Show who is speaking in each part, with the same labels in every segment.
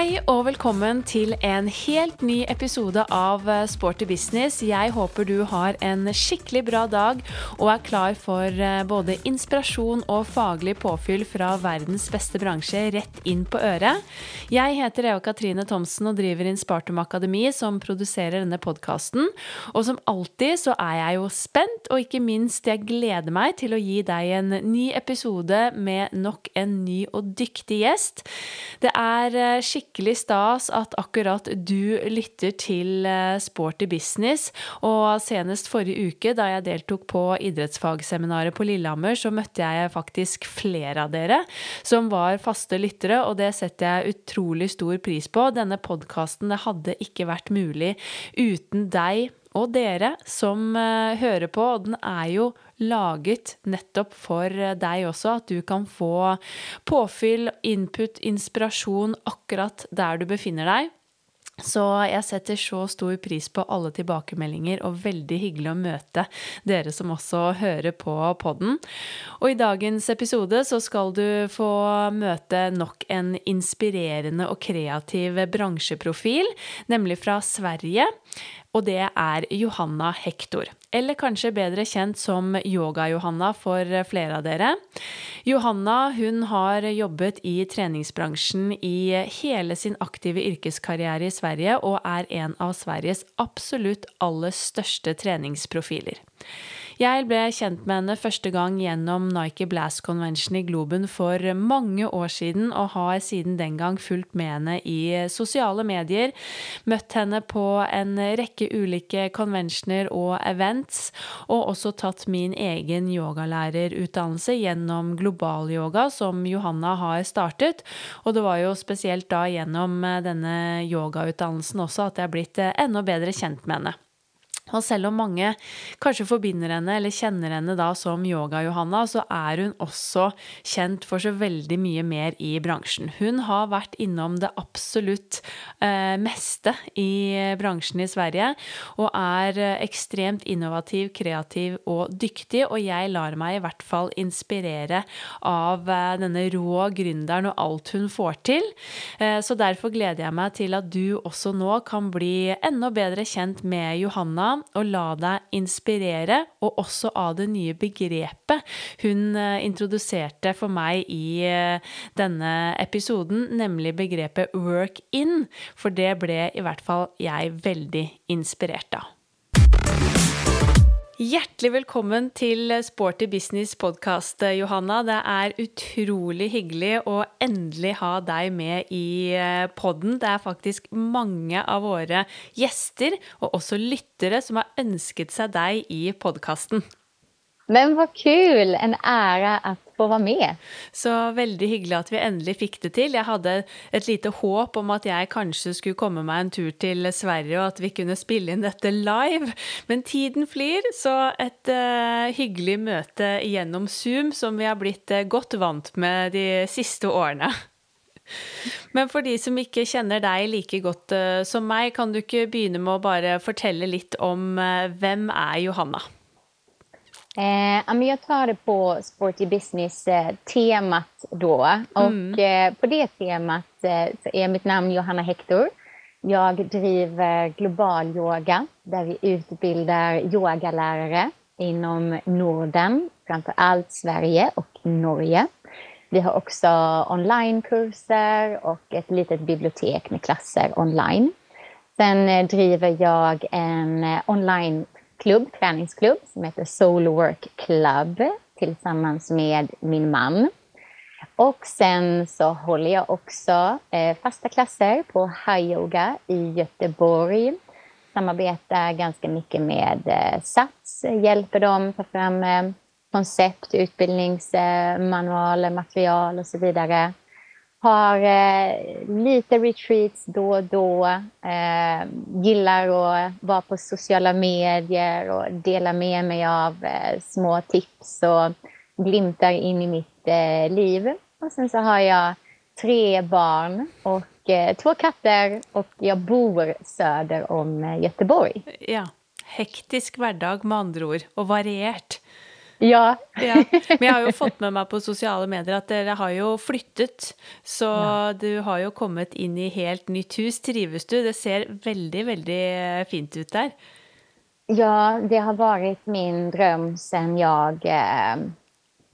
Speaker 1: Hei og velkommen til en helt ny episode av eh, Sporty business. Jeg håper du har en skikkelig bra dag og er klar for eh, både inspirasjon og faglig påfyll fra verdens beste bransje rett inn på øret. Jeg heter Eva Katrine Thomsen og driver Inspartum Akademi, som produserer denne podkasten. Og som alltid så er jeg jo spent, og ikke minst jeg gleder meg til å gi deg en ny episode med nok en ny og dyktig gjest. Det er eh, skikkelig skikkelig stas at akkurat du lytter til eh, Sporty business. Og senest forrige uke, da jeg deltok på idrettsfagseminaret på Lillehammer, så møtte jeg faktisk flere av dere som var faste lyttere, og det setter jeg utrolig stor pris på. Denne podkasten hadde ikke vært mulig uten deg og dere som eh, hører på. Og den er jo laget nettopp for eh, deg også, at du kan få påfyll, input, inspirasjon akkurat der du befinner deg. Så jeg setter så stor pris på alle tilbakemeldinger, og veldig hyggelig å møte dere som også hører på podden. Og i dagens episode så skal du få møte nok en inspirerende og kreativ bransjeprofil, nemlig fra Sverige og det er Johanna Hector. Eller kanske bättre känd som Yoga-Johanna för eh, flera av er. Johanna hon har jobbat i träningsbranschen i eh, hela sin aktiva yrkeskarriär i Sverige, och är en av Sveriges absolut allra största träningsprofiler. Jeg ble kjent med henne første gang gjennom Nike Blast Convention i Globen for mange år siden, og har siden den gang fulgt med henne i sosiale medier. Møtt henne på en rekke ulike conventioner og events, og også tatt min egen yogalærerutdannelse gjennom global yoga, som Johanna har startet. Og det var jo spesielt da gjennom denne yogautdannelsen også at jeg er blitt enda bedre kjent med henne. Og selv om mange kanskje forbinder henne eller kjenner henne da som Yoga-Johanna, så er hun også kjent for så veldig mye mer i bransjen. Hun har vært innom det absolutt eh, meste i bransjen i Sverige, og er eh, ekstremt innovativ, kreativ og dyktig. Og jeg lar meg i hvert fall inspirere av eh, denne rå gründeren og alt hun får til. Eh, så derfor gleder jeg meg til at du også nå kan bli enda bedre kjent med Johanna og la deg inspirere, og også av det nye begrepet hun eh, introduserte for meg i eh, denne episoden, nemlig begrepet work in, for det ble i hvert fall jeg veldig inspirert av. Hjertelig velkommen til Sporty business Podcast, Johanna. Det er utrolig hyggelig å endelig ha deg med i eh, podden. Det er faktisk mange av våre gjester, og også lyttere, som har ønsket seg deg i podkasten.
Speaker 2: Men vad kul! En ära att få vara med.
Speaker 1: Så väldigt hyggligt att vi äntligen fick det till. Jag hade ett litet hopp om att jag kanske skulle komma med en tur till Sverige, och att vi kunde spela in detta live. Men tiden flyr, så ett uh, hyggligt möte genom Zoom som vi har blivit eh, uh, godt vant med de sista åren. Men för de som inte känner dig lika gott uh, som mig kan du inte börja med att bara berätta lite om vem är Johanna?
Speaker 2: Eh, jag tar det på Sporty Business-temat då. Mm. Och eh, på det temat eh, är mitt namn Johanna Hector. Jag driver Global Yoga där vi utbildar yogalärare inom Norden, framför allt Sverige och Norge. Vi har också onlinekurser och ett litet bibliotek med klasser online. Sen eh, driver jag en online klubb, träningsklubb som heter Soul Work Club tillsammans med min man. Och sen så håller jag också eh, fasta klasser på High Yoga i Göteborg. Samarbetar ganska mycket med eh, SATS, hjälper dem ta fram eh, koncept, utbildningsmanualer, eh, material och så vidare. Har eh, lite retreats då och då. Eh, gillar att vara på sociala medier och dela med mig av eh, små tips och glimtar in i mitt eh, liv. Och sen så har jag tre barn och eh, två katter och jag bor söder om eh, Göteborg.
Speaker 1: Ja. Hektisk vardag med andra ord, och varierat.
Speaker 2: Ja.
Speaker 1: ja. Men jeg har jo fått med meg på sosiale medier at dere har jo flyttet. Så ja. du har jo kommet inn i helt nytt hus. Trives du? Det ser veldig, veldig fint ut der.
Speaker 2: Ja, det har varit min dröm sen jag eh,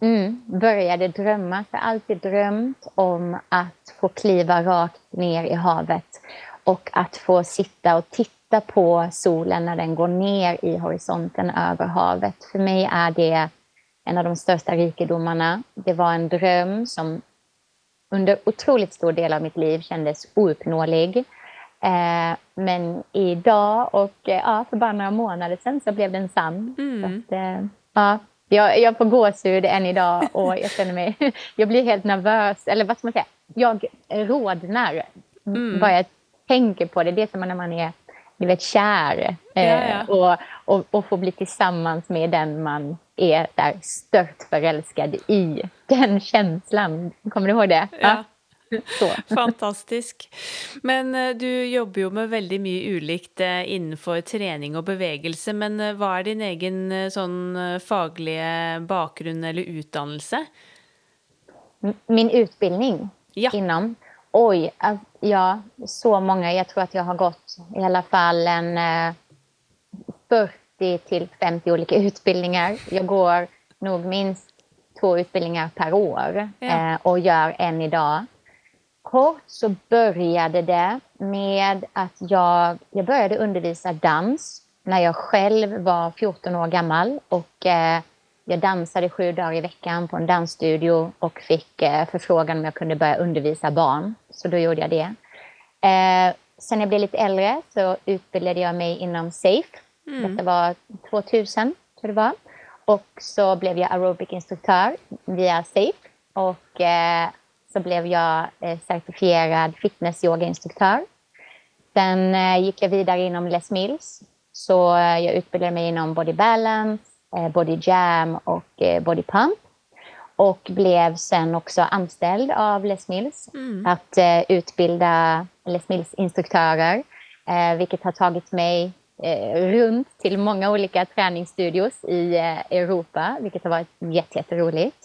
Speaker 2: mm, började drömma. Jag har alltid drömt om att få kliva rakt ner i havet och att få sitta och titta på solen när den går ner i horisonten över havet. För mig är det en av de största rikedomarna. Det var en dröm som under otroligt stor del av mitt liv kändes ouppnåelig. Eh, men idag och eh, ja, för bara några månader sedan så blev den sann. Mm. Att, eh, ja, jag, jag får gåshud än idag och jag känner mig... jag blir helt nervös, eller vad ska man säga? Jag rodnar mm. vad jag tänker på det. Det är som när man är du vet, kär ja, ja. Och, och, och får bli tillsammans med den man är där stört förälskad i. Den känslan, kommer du ihåg det?
Speaker 1: Ja. Fantastisk. Men eh, du jobber jo med veldig mye ulikt eh, innenfor trening og bevegelse. Men eh, hva er din egen sånn faglige bakgrunn eller utdannelse?
Speaker 2: Min utbildning ja. inom? Oj, ja, så många. Jag tror att jag har gått i alla fall en 40 till 50 olika utbildningar. Jag går nog minst två utbildningar per år ja. och gör en idag kort så började det med att jag, jag började undervisa dans när jag själv var 14 år gammal och eh, jag dansade sju dagar i veckan på en dansstudio och fick eh, förfrågan om jag kunde börja undervisa barn. Så då gjorde jag det. Eh, sen jag blev lite äldre så utbildade jag mig inom SAFE. Mm. Detta var 2000, tror det var. Och så blev jag aerobic-instruktör via SAFE. Och eh, så blev jag eh, certifierad fitness-yoga-instruktör. Sen eh, gick jag vidare inom Les Mills. Så eh, jag utbildade mig inom body balance, body jam och body pump. Och blev sen också anställd av Les Mills mm. att utbilda Les Mills-instruktörer. vilket har tagit mig runt till många olika träningsstudios i Europa, vilket har varit jätteroligt.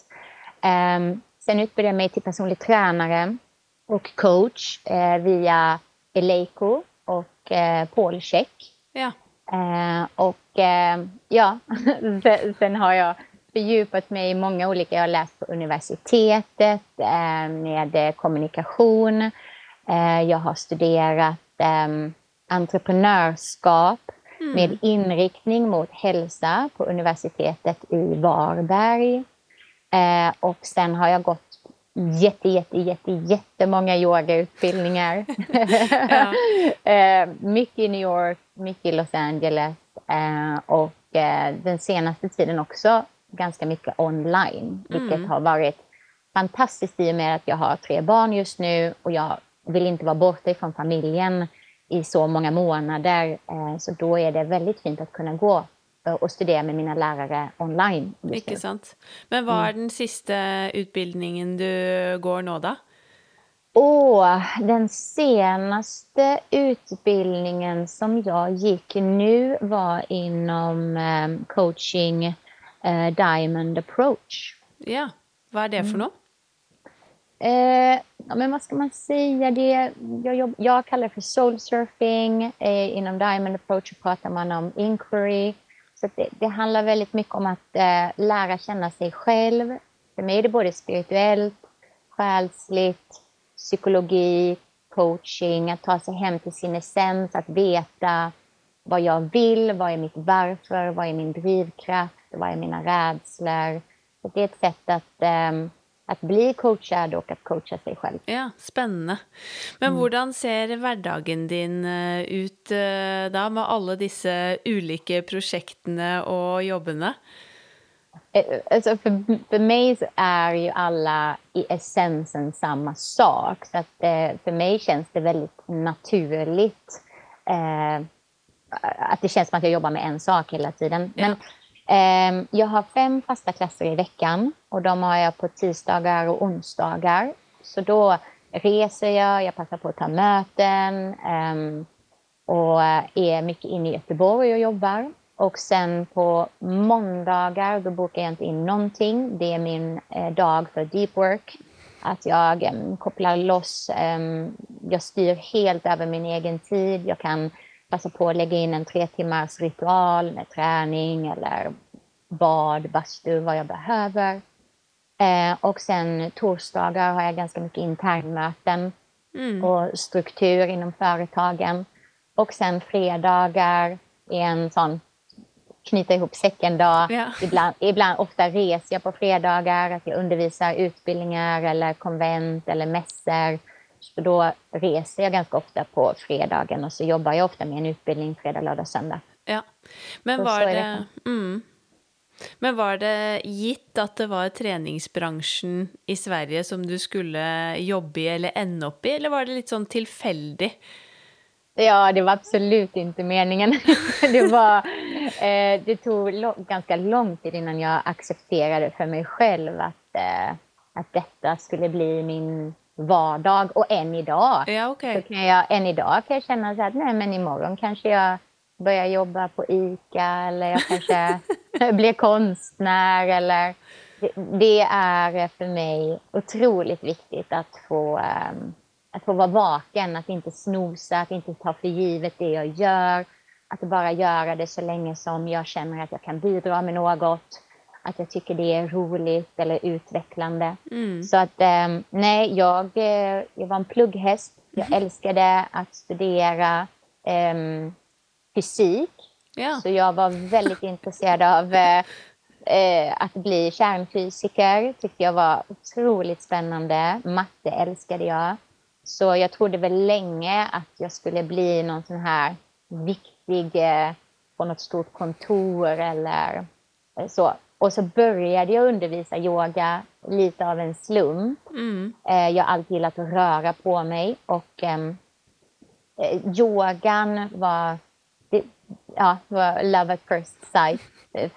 Speaker 2: Ehm, Sen utbildade jag mig till personlig tränare och coach eh, via Eleiko och eh, Paul Check.
Speaker 1: Ja.
Speaker 2: Eh, och eh, ja, sen har jag fördjupat mig i många olika, jag har läst på universitetet eh, med kommunikation. Eh, jag har studerat entreprenörskap mm. med inriktning mot hälsa på universitetet i Varberg. Eh, och sen har jag gått jätte, jätte, jätte, jättemånga yogautbildningar. eh, mycket i New York, mycket i Los Angeles eh, och eh, den senaste tiden också ganska mycket online, vilket mm. har varit fantastiskt i och med att jag har tre barn just nu och jag vill inte vara borta ifrån familjen i så många månader. Eh, så då är det väldigt fint att kunna gå och studera med mina lärare online.
Speaker 1: Ikke sant. Men vad är mm. den sista utbildningen du går nu då?
Speaker 2: Åh, den senaste utbildningen som jag gick nu var inom um, coaching uh, Diamond Approach.
Speaker 1: Ja, vad är det för mm. något?
Speaker 2: Eh, ja, men vad ska man säga? Det, jag, jobb, jag kallar det för soul surfing. Eh, inom Diamond Approach pratar man om inquiry, så det, det, handlar väldigt mycket om att eh, lära känna sig själv. För mig är det både spirituellt, själsligt, psykologi, coaching, att ta sig hem till sin essens, att veta vad jag vill, vad är mitt varför, vad är min drivkraft, vad är mina rädslor. Så det är ett sätt att eh, att bli coachad och att coacha sig själv.
Speaker 1: Ja, spännande. Men hur mm. ser vardagen din eh, ut eh, då med alla dessa olika projekten och jobben?
Speaker 2: Eh, alltså för, för mig är ju alla i essensen samma sak. Så att, för mig känns det väldigt naturligt. Eh, att det känns som att jag jobbar med en sak hela tiden. Men, Ehm, jag har fem fasta klasser i veckan och de har jag på tisdagar och onsdagar. Så då reser jag, jag passar på att ta möten ehm, och är mycket inne i Göteborg och jobbar. Och sen på måndagar då bokar jag inte in någonting. Det är min eh, dag för deep work. Att jag ehm, kopplar loss, jag styr helt över min egen tid. Jag kan passa på att lägga in en tre timmars ritual med träning eller bad, bastu, vad jag behöver. Eh, och sen torsdagar har jag ganska mycket internmöten mm. och struktur inom företagen. Och sen fredagar är en sån knyta ihop säcken-dag. Ja. Ibland, ibland, ofta reser jag på fredagar, att jag undervisar utbildningar eller konvent eller mässor. Så då reser jag ganska ofta på fredagen och så jobbar jag ofta med en utbildning fredag, lördag, söndag.
Speaker 1: Ja. Men var det, det. Mm. Men var det gitt att det var träningsbranschen i Sverige som du skulle jobba i eller ända upp i, eller var det lite sån tillfälligt?
Speaker 2: Ja, det var absolut inte meningen. det, var, eh, det tog ganska lång tid innan jag accepterade för mig själv att, eh, att detta skulle bli min vardag. Och än idag,
Speaker 1: ja, okay.
Speaker 2: så kan jag, än idag kan jag känna så att nej, men imorgon kanske jag börjar jobba på ICA eller jag kanske blir konstnär. Eller, det, är för mig otroligt viktigt att få um, att få vara vaken, att inte snosa, att inte ta för givet det jag gör. Att bara göra det så länge som jag känner att jag kan bidra med något. Att jag tycker det är roligt eller utvecklande. Mm. Så att ehm, nej, jag, eh, jag var en plugghäst. Jag mm. älskade att studera um, fysik. Ja. Så jag var väldigt intresserad av eh, att bli kärnfysiker. tyckte jag var otroligt spännande. Matte älskade jag. Så jag trodde väl länge att jag skulle bli någon sån här viktig på något stort kontor eller så. Och så började jag undervisa yoga lite av en slump. Mm. Eh, jag har alltid gillat att röra på mig och ehm, eh, yogan var, det, ja, var love at first sight.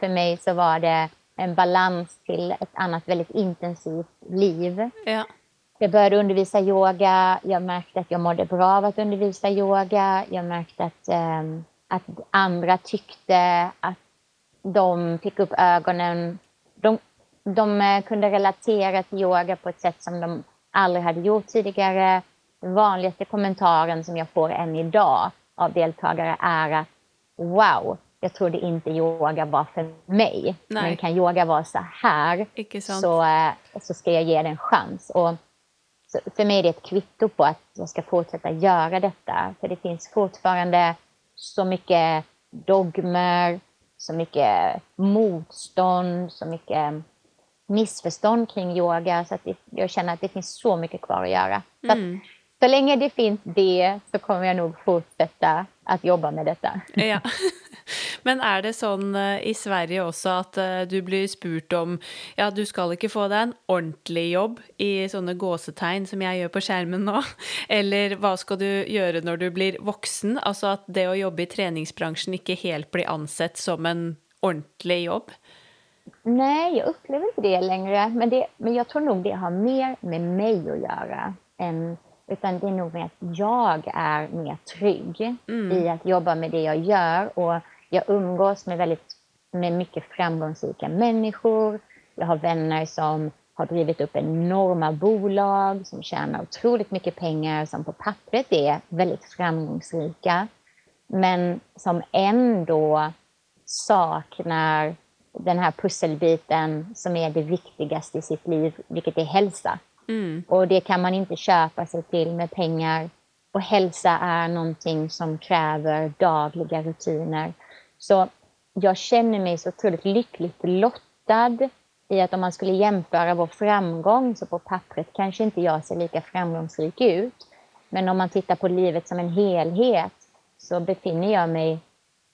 Speaker 2: För mig så var det en balans till ett annat väldigt intensivt liv. Ja. Jag började undervisa yoga. Jag märkte att jag mådde bra av att undervisa yoga. Jag märkte att, eh, att andra tyckte att de fick upp ögonen. De, de eh, kunde relatera till yoga på ett sätt som de aldrig hade gjort tidigare. Den vanligaste kommentaren som jag får än idag av deltagare är att wow, jag trodde inte yoga var för mig. Nej. Men kan yoga vara så här så, eh, så ska jag ge det en chans. Och för mig är det ett kvitto på att jag ska fortsätta göra detta. För det finns fortfarande så mycket dogmer, så mycket motstånd, så mycket missförstånd kring yoga. Så att jag känner att det finns så mycket kvar att göra. Mm. Så, så länge det finns det så kommer jag nog fortsätta att jobba med detta.
Speaker 1: Ja. Men är det sånn eh, i Sverige också att eh, du blir spurt om ja, du ska inte få deg en ordentlig jobb i sånne gåsetegn som jag gör på skärmen nu, eller vad ska du göra när du blir vuxen? Alltså att det att jobba i träningsbranschen inte helt blir ansett som en ordentlig jobb?
Speaker 2: Nej, jag upplever inte det längre. Men, det, men jag tror nog det har mer med mig att göra än utan det är nog med att jag är mer trygg mm. i att jobba med det jag gör. Och jag umgås med, väldigt, med mycket framgångsrika människor. Jag har vänner som har drivit upp enorma bolag som tjänar otroligt mycket pengar, som på pappret är väldigt framgångsrika, men som ändå saknar den här pusselbiten som är det viktigaste i sitt liv, vilket är hälsa. Mm. Och det kan man inte köpa sig till med pengar. Och hälsa är någonting som kräver dagliga rutiner. Så jag känner mig så otroligt lyckligt lottad i att om man skulle jämföra vår framgång så på pappret kanske inte jag ser lika framgångsrik ut. Men om man tittar på livet som en helhet så befinner jag mig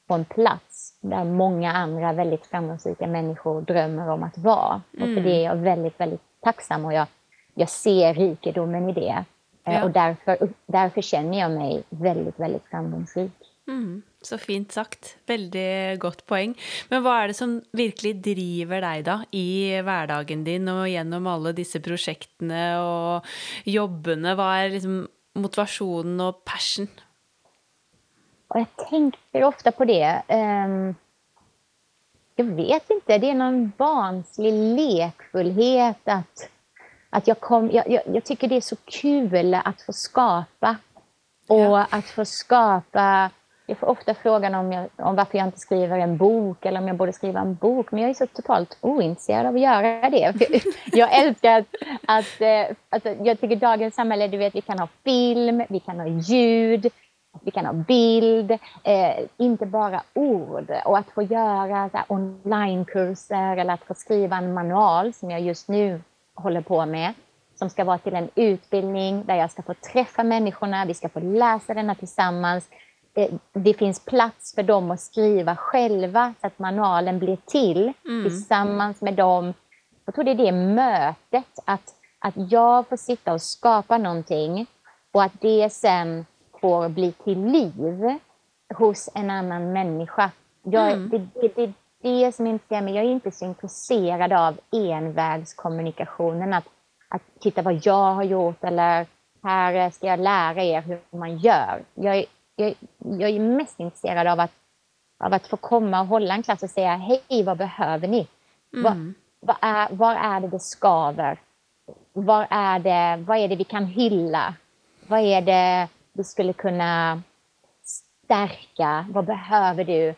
Speaker 2: på en plats där många andra väldigt framgångsrika människor drömmer om att vara. Mm. Och för det är jag väldigt, väldigt tacksam och jag, jag ser rikedomen i det. Ja. Och därför, därför känner jag mig väldigt, väldigt framgångsrik.
Speaker 1: Mm, så fint sagt. Veldig godt poeng. Men hva er det som virkelig driver deg da i hverdagen din og gjennom alle disse prosjektene og jobbene? Hva er liksom motivasjonen og passion?
Speaker 2: Och jag tänker ofta på det. Um, jag vet inte, det är någon barnslig lekfullhet att, att jag, kom, jag, jag, jag tycker det är så kul att få skapa. Och ja. att få skapa jag får ofta frågan om, jag, om varför jag inte skriver en bok eller om jag borde skriva en bok. Men jag är så totalt ointresserad av att göra det. jag älskar att, att, eh, alltså, jag tycker dagens samhälle, du vet, vi kan ha film, vi kan ha ljud, vi kan ha bild, eh, inte bara ord. Och att få göra onlinekurser eller att få skriva en manual som jag just nu håller på med som ska vara till en utbildning där jag ska få träffa människorna, vi ska få läsa denna tillsammans. Eh, det finns plats för dem att skriva själva så att manualen blir till mm. tillsammans med dem. Jag tror det är det mötet, att, att jag får sitta och skapa någonting och att det sen får bli till liv hos en annan människa. Jag, mm. det, det, det, är det som intresserar mig. Jag är inte så intresserad av envägskommunikationen, att, att titta vad jag har gjort eller här ska jag lära er hur man gör. Jag är jag, jag är mest intresserad av att, av att få komma och hålla en klass och säga hej, vad behöver ni? Mm. Vad, vad är, var är det det skaver? Var är det, vad är det vi kan hylla? Vad är det vi skulle kunna stärka? Vad behöver du?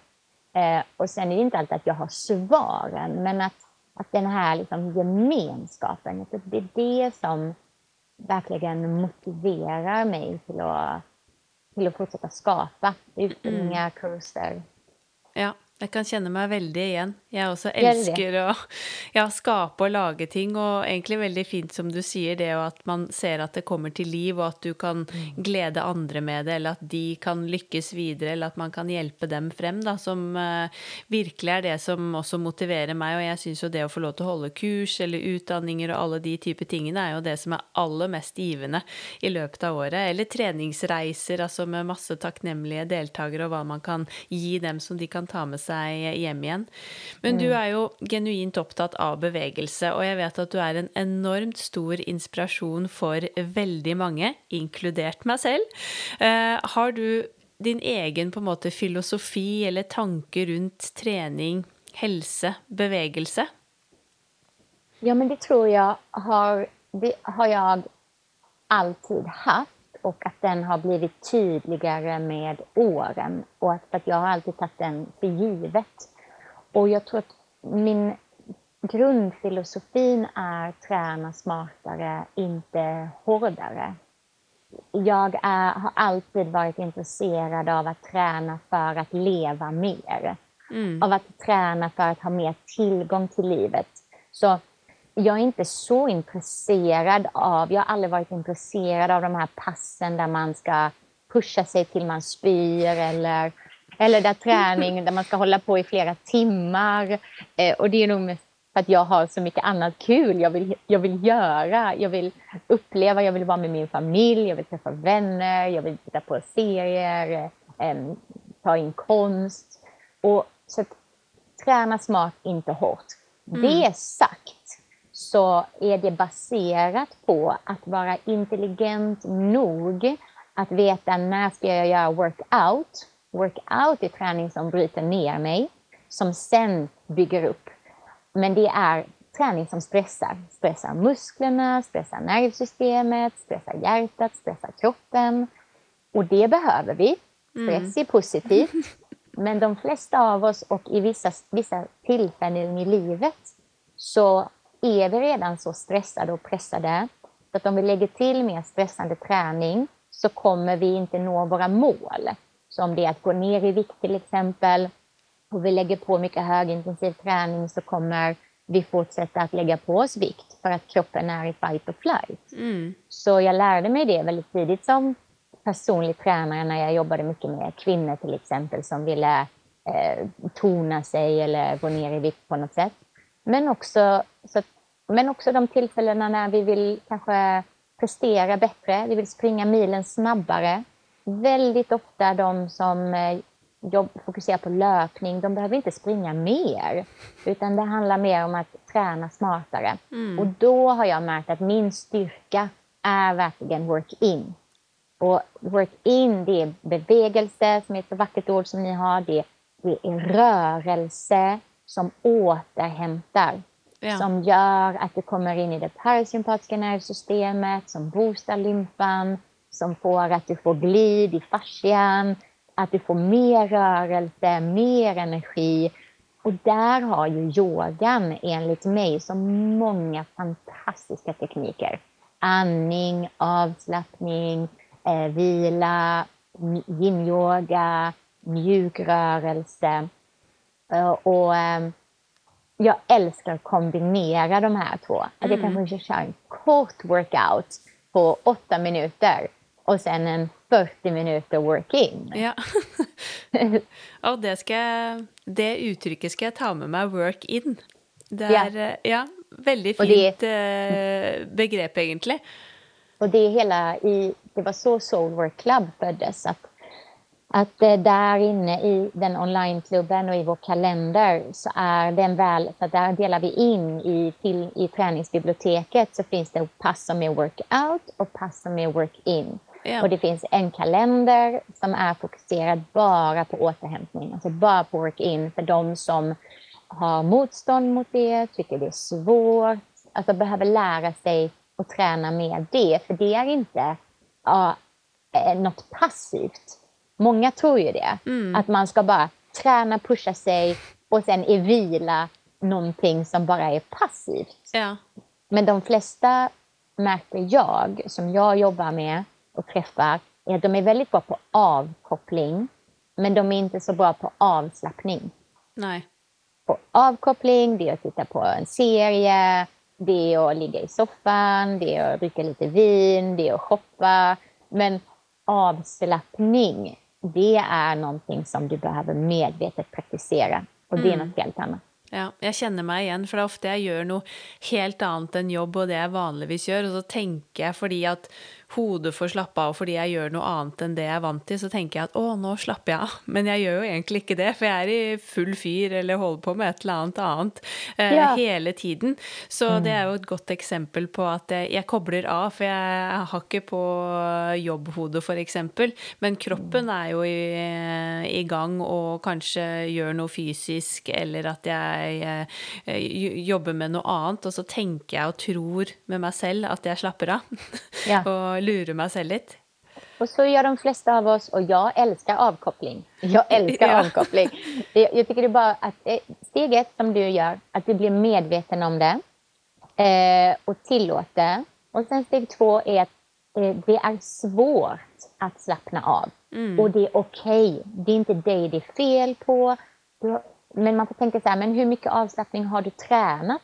Speaker 2: Eh, och sen är det inte alltid att jag har svaren, men att, att den här liksom gemenskapen, det är det som verkligen motiverar mig till att till att fortsätta skapa utbildningar, mm. kurser.
Speaker 1: Ja. Jeg kan kjenne meg veldig igjen. Jeg også elsker å ja, skape og lage ting. Og egentlig veldig fint som du sier det, og at man ser at det kommer til liv, og at du kan mm. glede andre med det, eller at de kan lykkes videre, eller at man kan hjelpe dem frem, da, som uh, virkelig er det som også motiverer meg. Og jeg syns jo det å få lov å holde kurs eller utdanninger og alle de type tingene er jo det som er aller mest givende i løpet av året. Eller treningsreiser, altså med masse takknemlige deltakere, og hva man kan gi dem som de kan ta med seg seg hjem igjen. Men du mm. er jo genuint opptatt av bevegelse, og jeg vet at du er en enormt stor inspirasjon for veldig mange, inkludert meg selv. Uh, har du din egen på en måte filosofi eller tanke rundt trening, helse, bevegelse?
Speaker 2: Ja, men det tror jag har, det har jag alltid haft och att den har blivit tydligare med åren och att, att jag har alltid tagit den för givet. Och jag tror att min grundfilosofin är träna smartare, inte hårdare. Jag är, har alltid varit intresserad av att träna för att leva mer. Mm. Av att träna för att ha mer tillgång till livet. Så jag är inte så intresserad av, jag har aldrig varit intresserad av de här passen där man ska pusha sig till man spyr eller, eller där träning där man ska hålla på i flera timmar. Eh, och det är nog mest för att jag har så mycket annat kul jag vill, jag vill göra. Jag vill uppleva, jag vill vara med min familj, jag vill träffa vänner, jag vill titta på serier, eh, ta in konst. Och, så att, träna smart, inte hårt. Mm. Det sagt så är det baserat på att vara intelligent nog att veta när ska jag göra workout. Workout är träning som bryter ner mig, som sen bygger upp. Men det är träning som stressar. Stressar musklerna, stressar nervsystemet, stressar hjärtat, stressar kroppen. Och det behöver vi. Stress är positivt. Men de flesta av oss och i vissa, vissa tillfällen i livet så är vi redan så stressade och pressade så att om vi lägger till mer stressande träning så kommer vi inte nå våra mål. Så om det är att gå ner i vikt till exempel och vi lägger på mycket högintensiv träning så kommer vi fortsätta att lägga på oss vikt för att kroppen är i fight or flight. Mm. Så jag lärde mig det väldigt tidigt som personlig tränare när jag jobbade mycket med kvinnor till exempel som ville eh, tona sig eller gå ner i vikt på något sätt. Men också, så, men också de tillfällena när vi vill kanske prestera bättre, vi vill springa milen snabbare. Väldigt ofta de som eh, jobb, fokuserar på löpning, de behöver inte springa mer, utan det handlar mer om att träna smartare. Mm. Och då har jag märkt att min styrka är verkligen work-in. Och work-in, det är bevegelse, som är ett så vackert ord som ni har, det, det är rörelse, som återhämtar. Ja. Som gör att du kommer in i det parasympatiska nervsystemet, som boostar lymfan, som får att du får glid i fascian, att du får mer rörelse, mer energi. Och där har ju yogan enligt mig så många fantastiska tekniker. Andning, avslappning, eh, vila, yin-yoga, mjukrörelse. Eh, och eh, jag älskar att kombinera de här två. Att jag
Speaker 1: Mm.
Speaker 2: kanske kör en kort workout på åtta minuter och sen en 40 minuter work-in.
Speaker 1: Ja. Og det, jeg, det uttrykket skal jeg ta med meg, work in. Det
Speaker 2: Ja.
Speaker 1: er eh, ja, veldig
Speaker 2: Og det-
Speaker 1: fint eh, begrep, egentlig.
Speaker 2: Och det är hela i, det var så Soulwork Club föddes. Att, att eh, där inne i den onlineklubben och i vår kalender så är den väl, att där delar vi in i, till, i träningsbiblioteket så finns det pass som är workout och pass som är work-in.
Speaker 1: Ja.
Speaker 2: Och det finns en kalender som är fokuserad bara på återhämtning, alltså bara på work-in för de som har motstånd mot det, tycker det är svårt, alltså behöver lära sig att träna med det, för det är inte ja, eh, något passivt. Många tror ju det, att man ska bara träna, pusha sig och sen är vila någonting som bara är passivt.
Speaker 1: Ja.
Speaker 2: Men de flesta märker jag, som jag jobbar med och träffar, är att de är väldigt bra på avkoppling, men de är inte så bra på avslappning.
Speaker 1: Nei.
Speaker 2: På avkoppling, det är att titta på en serie, det är att ligga i soffan, det är att dricka lite vin, det är att shoppa. Men avslappning, det är någonting som du behöver medvetet praktisera. Och det är något helt annat.
Speaker 1: Ja, jeg kjenner meg igjen, for det er ofte jeg gjør noe helt annet enn jobb og det jeg vanligvis gjør, og så tenker jeg fordi at hodet får slappe av, fordi jeg gjør noe annet enn det jeg er vant til, så tenker jeg at å, nå slapper jeg av. Men jeg gjør jo egentlig ikke det, for jeg er i full fyr eller holder på med et eller annet annet eh,
Speaker 2: Ja.
Speaker 1: hele tiden. Så det er jo et godt eksempel på at jeg, jeg kobler av, for jeg har ikke på jobbhodet, eksempel. Men kroppen er jo i, i gang og kanskje gjør noe fysisk, eller at jeg eh, j- jobber med noe annet, og så tenker jeg og tror med meg selv at jeg slapper av.
Speaker 2: Ja.
Speaker 1: og lurer meg selv litt.
Speaker 2: Och så gör de flesta av oss och jag älskar avkoppling. Jag älskar
Speaker 1: Ja.
Speaker 2: avkoppling. Jag tycker det är bara att eh, steg ett som du gör, att du blir medveten om det eh, och tillåter. Och sen steg två är att eh, det är svårt att slappna av. Och det är okej. Det är inte dig det är fel på. Men man får tänka så här, men hur mycket avslappning har du tränat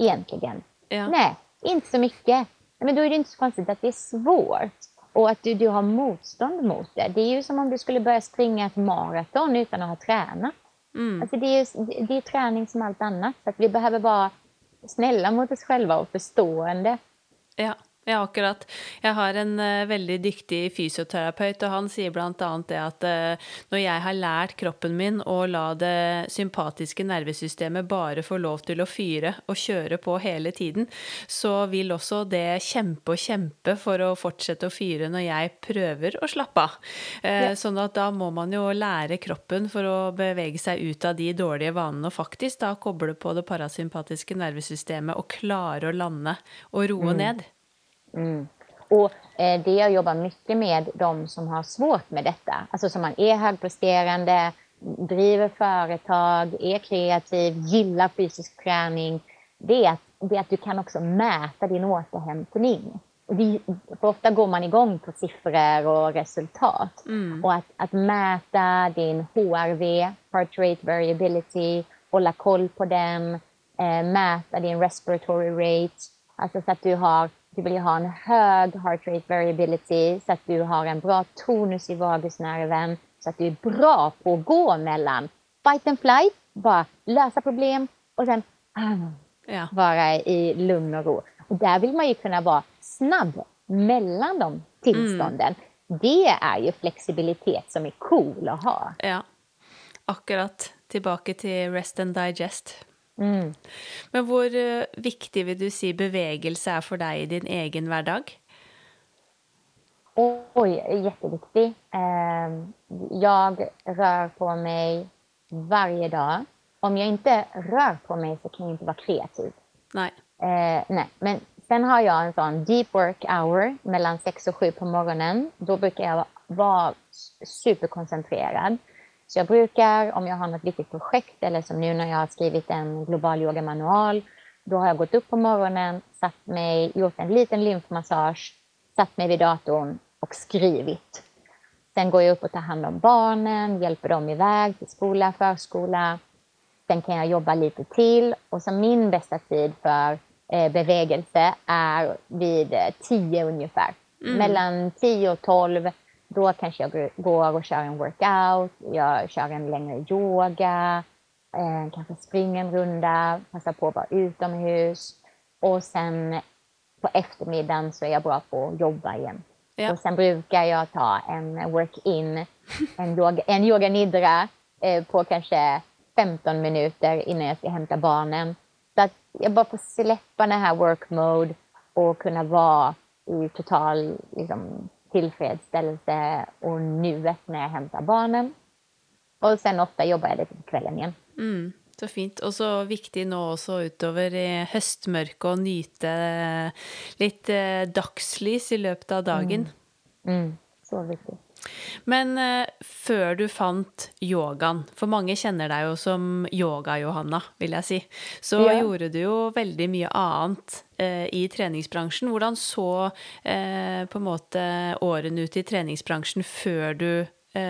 Speaker 2: egentligen?
Speaker 1: Ja.
Speaker 2: Nej, inte så mycket. Men då är det inte så konstigt att det är svårt och att du, du har motstånd mot det. Det är ju som om du skulle börja springa ett maraton utan att ha tränat. Alltså det, är, ju- det är träning som allt annat. Så att vi behöver vara snälla mot oss själva och förstående.
Speaker 1: Ja, ja, akkurat. Jeg har en eh, veldig dyktig fysioterapeut, og han sier blant annet det at eh, når jeg har lært kroppen min å la det sympatiske nervesystemet bare få lov til å fyre og kjøre på hele tiden, så vil også det kjempe og kjempe for å fortsette å fyre når jeg prøver å slappe av. Eh, Sånn at da må man jo lære kroppen for å bevege seg ut av de dårlige vanene og faktisk da koble på det parasympatiske nervesystemet og klare å lande og roe ned.
Speaker 2: Och eh, det jag jobbar mycket med, de som har svårt med detta, alltså som man är högpresterande, driver företag, är kreativ, gillar fysisk träning, det är att, det är att du kan också mäta din återhämtning. Det, för ofta går man igång på siffror och resultat. Och att, att mäta din HRV, heart rate variability, hålla koll på den, eh, mäta din respiratory rate, alltså så att du har du vill ju ha en hög heart rate variability så att du har en bra tonus i vagusnerven så att du är bra på att gå mellan fight and flight, bara lösa problem och sen ah,
Speaker 1: Ja.
Speaker 2: vara i lugn och ro. Och där vill man ju kunna vara snabb mellan de tillstånden. Det är ju flexibilitet som är cool att ha.
Speaker 1: Ja, akkurat. Tilbake til rest and digest. Men hvor eh, viktig vil du si bevegelse er for deg i din egen hverdag?
Speaker 2: Oj, jätteviktig. Eh, Jag rör på mig varje dag om jag inte rör på mig så kan jag inte vara kreativ.
Speaker 1: Nej.
Speaker 2: Eh, nej. Men sen har jag en sån deep work hour mellan 6 och 7 på morgonen. Då brukar jag vara superkoncentrerad. Så jag brukar, om jag har något viktigt projekt eller som nu när jag har skrivit en global yogamanual, då har jag gått upp på morgonen, satt mig, gjort en liten lymfmassage, satt mig vid datorn och skrivit. Sen går jag upp och tar hand om barnen, hjälper dem iväg till skola, förskola. Sen kan jag jobba lite till och så min bästa tid för eh, bevegelse är vid eh, tio ungefär. Mm. Mellan tio och tolv, då kanske jag går och kör en workout, jag kör en längre yoga, eh, kanske springer en runda, passar på att vara utomhus och sen på eftermiddagen så är jag bra på att jobba igen. Ja. Och sen brukar jag ta en work-in, en yoga, en yoga nidra eh, på kanske 15 minuter innan jag ska hämta barnen. Så att jag bara får släppa den här work mode och kunna vara i total liksom, tillfredsställelse och nuet när jag hämtar barnen. Och sen ofta jobbar jag lite på kvällen igen.
Speaker 1: Mm. Så fint. Og så viktig nå også utover i høstmørket å nyte litt eh, dagslys i løpet av dagen.
Speaker 2: Mm. Mm. Så viktig.
Speaker 1: Men uh, før du fant yogaen, for mange kjenner deg jo som yoga-Johanna, vil jeg si, så ja. gjorde du jo veldig mye annet uh, i treningsbransjen. Hvordan så uh, på en måte årene ut i treningsbransjen før du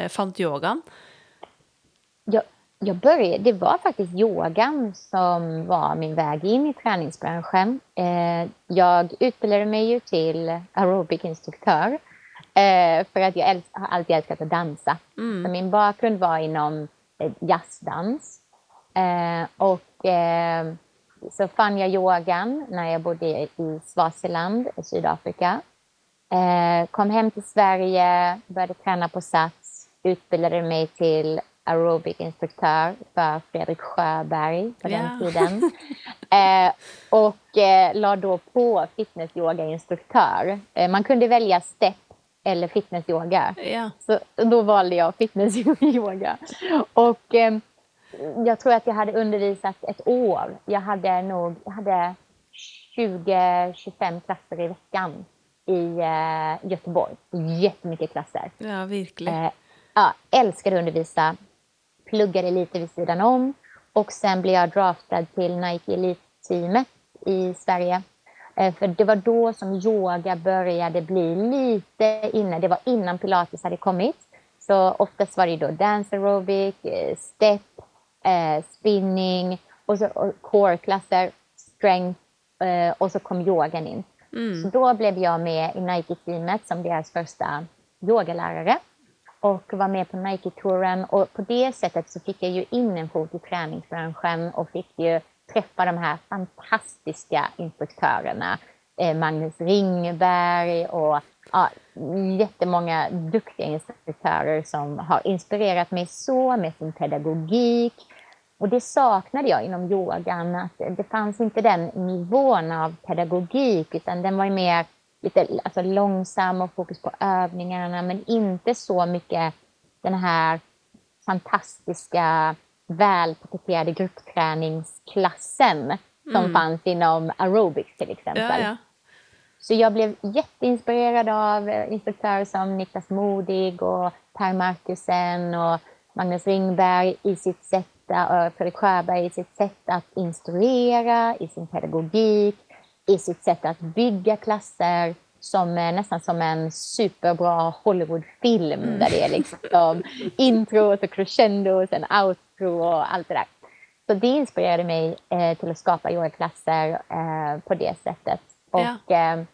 Speaker 1: fant yogaen?
Speaker 2: Ja, jag började, det var faktiskt yogan som var min väg in i träningsbranschen. Eh, jag utbildade mig ju till aerobic-instruktör eh, för att jag älsk, har alltid älskat att dansa. Mm. Så min bakgrund var inom eh, jazzdans. Eh, och eh, så fann jag yogan när jag bodde i Swaziland i Sydafrika. Eh, kom hem till Sverige, började träna på Sats, utbildade mig till aerobic-instruktör för Fredrik Sjöberg på yeah. den tiden. eh, och eh, la då på fitness-yoga-instruktör. Eh, man kunde välja step eller fitness-yoga.
Speaker 1: Yeah.
Speaker 2: Så då valde jag fitness-yoga. Och eh, jag tror att jag hade undervisat ett år. Jag hade nog jag hade 20-25 klasser i veckan i eh, Göteborg. Jättemycket klasser.
Speaker 1: Ja, verkligen.
Speaker 2: Eh, ja, älskade att undervisa pluggade lite vid sidan om och sen blev jag draftad till Nike Elite-teamet i Sverige. Eh, för det var då som yoga började bli lite inne. Det var innan pilates hade kommit. Så oftast var det då dance aerobic, eh, step, eh, spinning och så core-klasser, strength och så kom yogan in. Mm. Så då blev jag med i Nike-teamet som deras första yogalärare och var med på Nike-touren och på det sättet så fick jag ju in en fot i träningsbranschen och fick ju träffa de här fantastiska instruktörerna. Eh, Magnus Ringberg och ja, jättemånga duktiga instruktörer som har inspirerat mig så med sin pedagogik. Och det saknade jag inom yogan, att det fanns inte den nivån av pedagogik utan den var mer lite alltså, långsam och fokus på övningarna men inte så mycket den här fantastiska välpaketerade gruppträningsklassen som mm. fanns inom aerobics till exempel. Ja, ja. Så jag blev jätteinspirerad av eh, instruktörer som Niklas Modig och Per Markusen och Magnus Ringberg i sitt sätt, och Fredrik Sjöberg i sitt sätt att instruera, i sin pedagogik i sitt sätt att bygga klasser som nästan som en superbra Hollywoodfilm mm. där det är liksom intro och crescendo och sen outro och allt det där. Så det inspirerade mig eh, till att skapa yogaklasser eh, på det sättet. Och, ja. eh,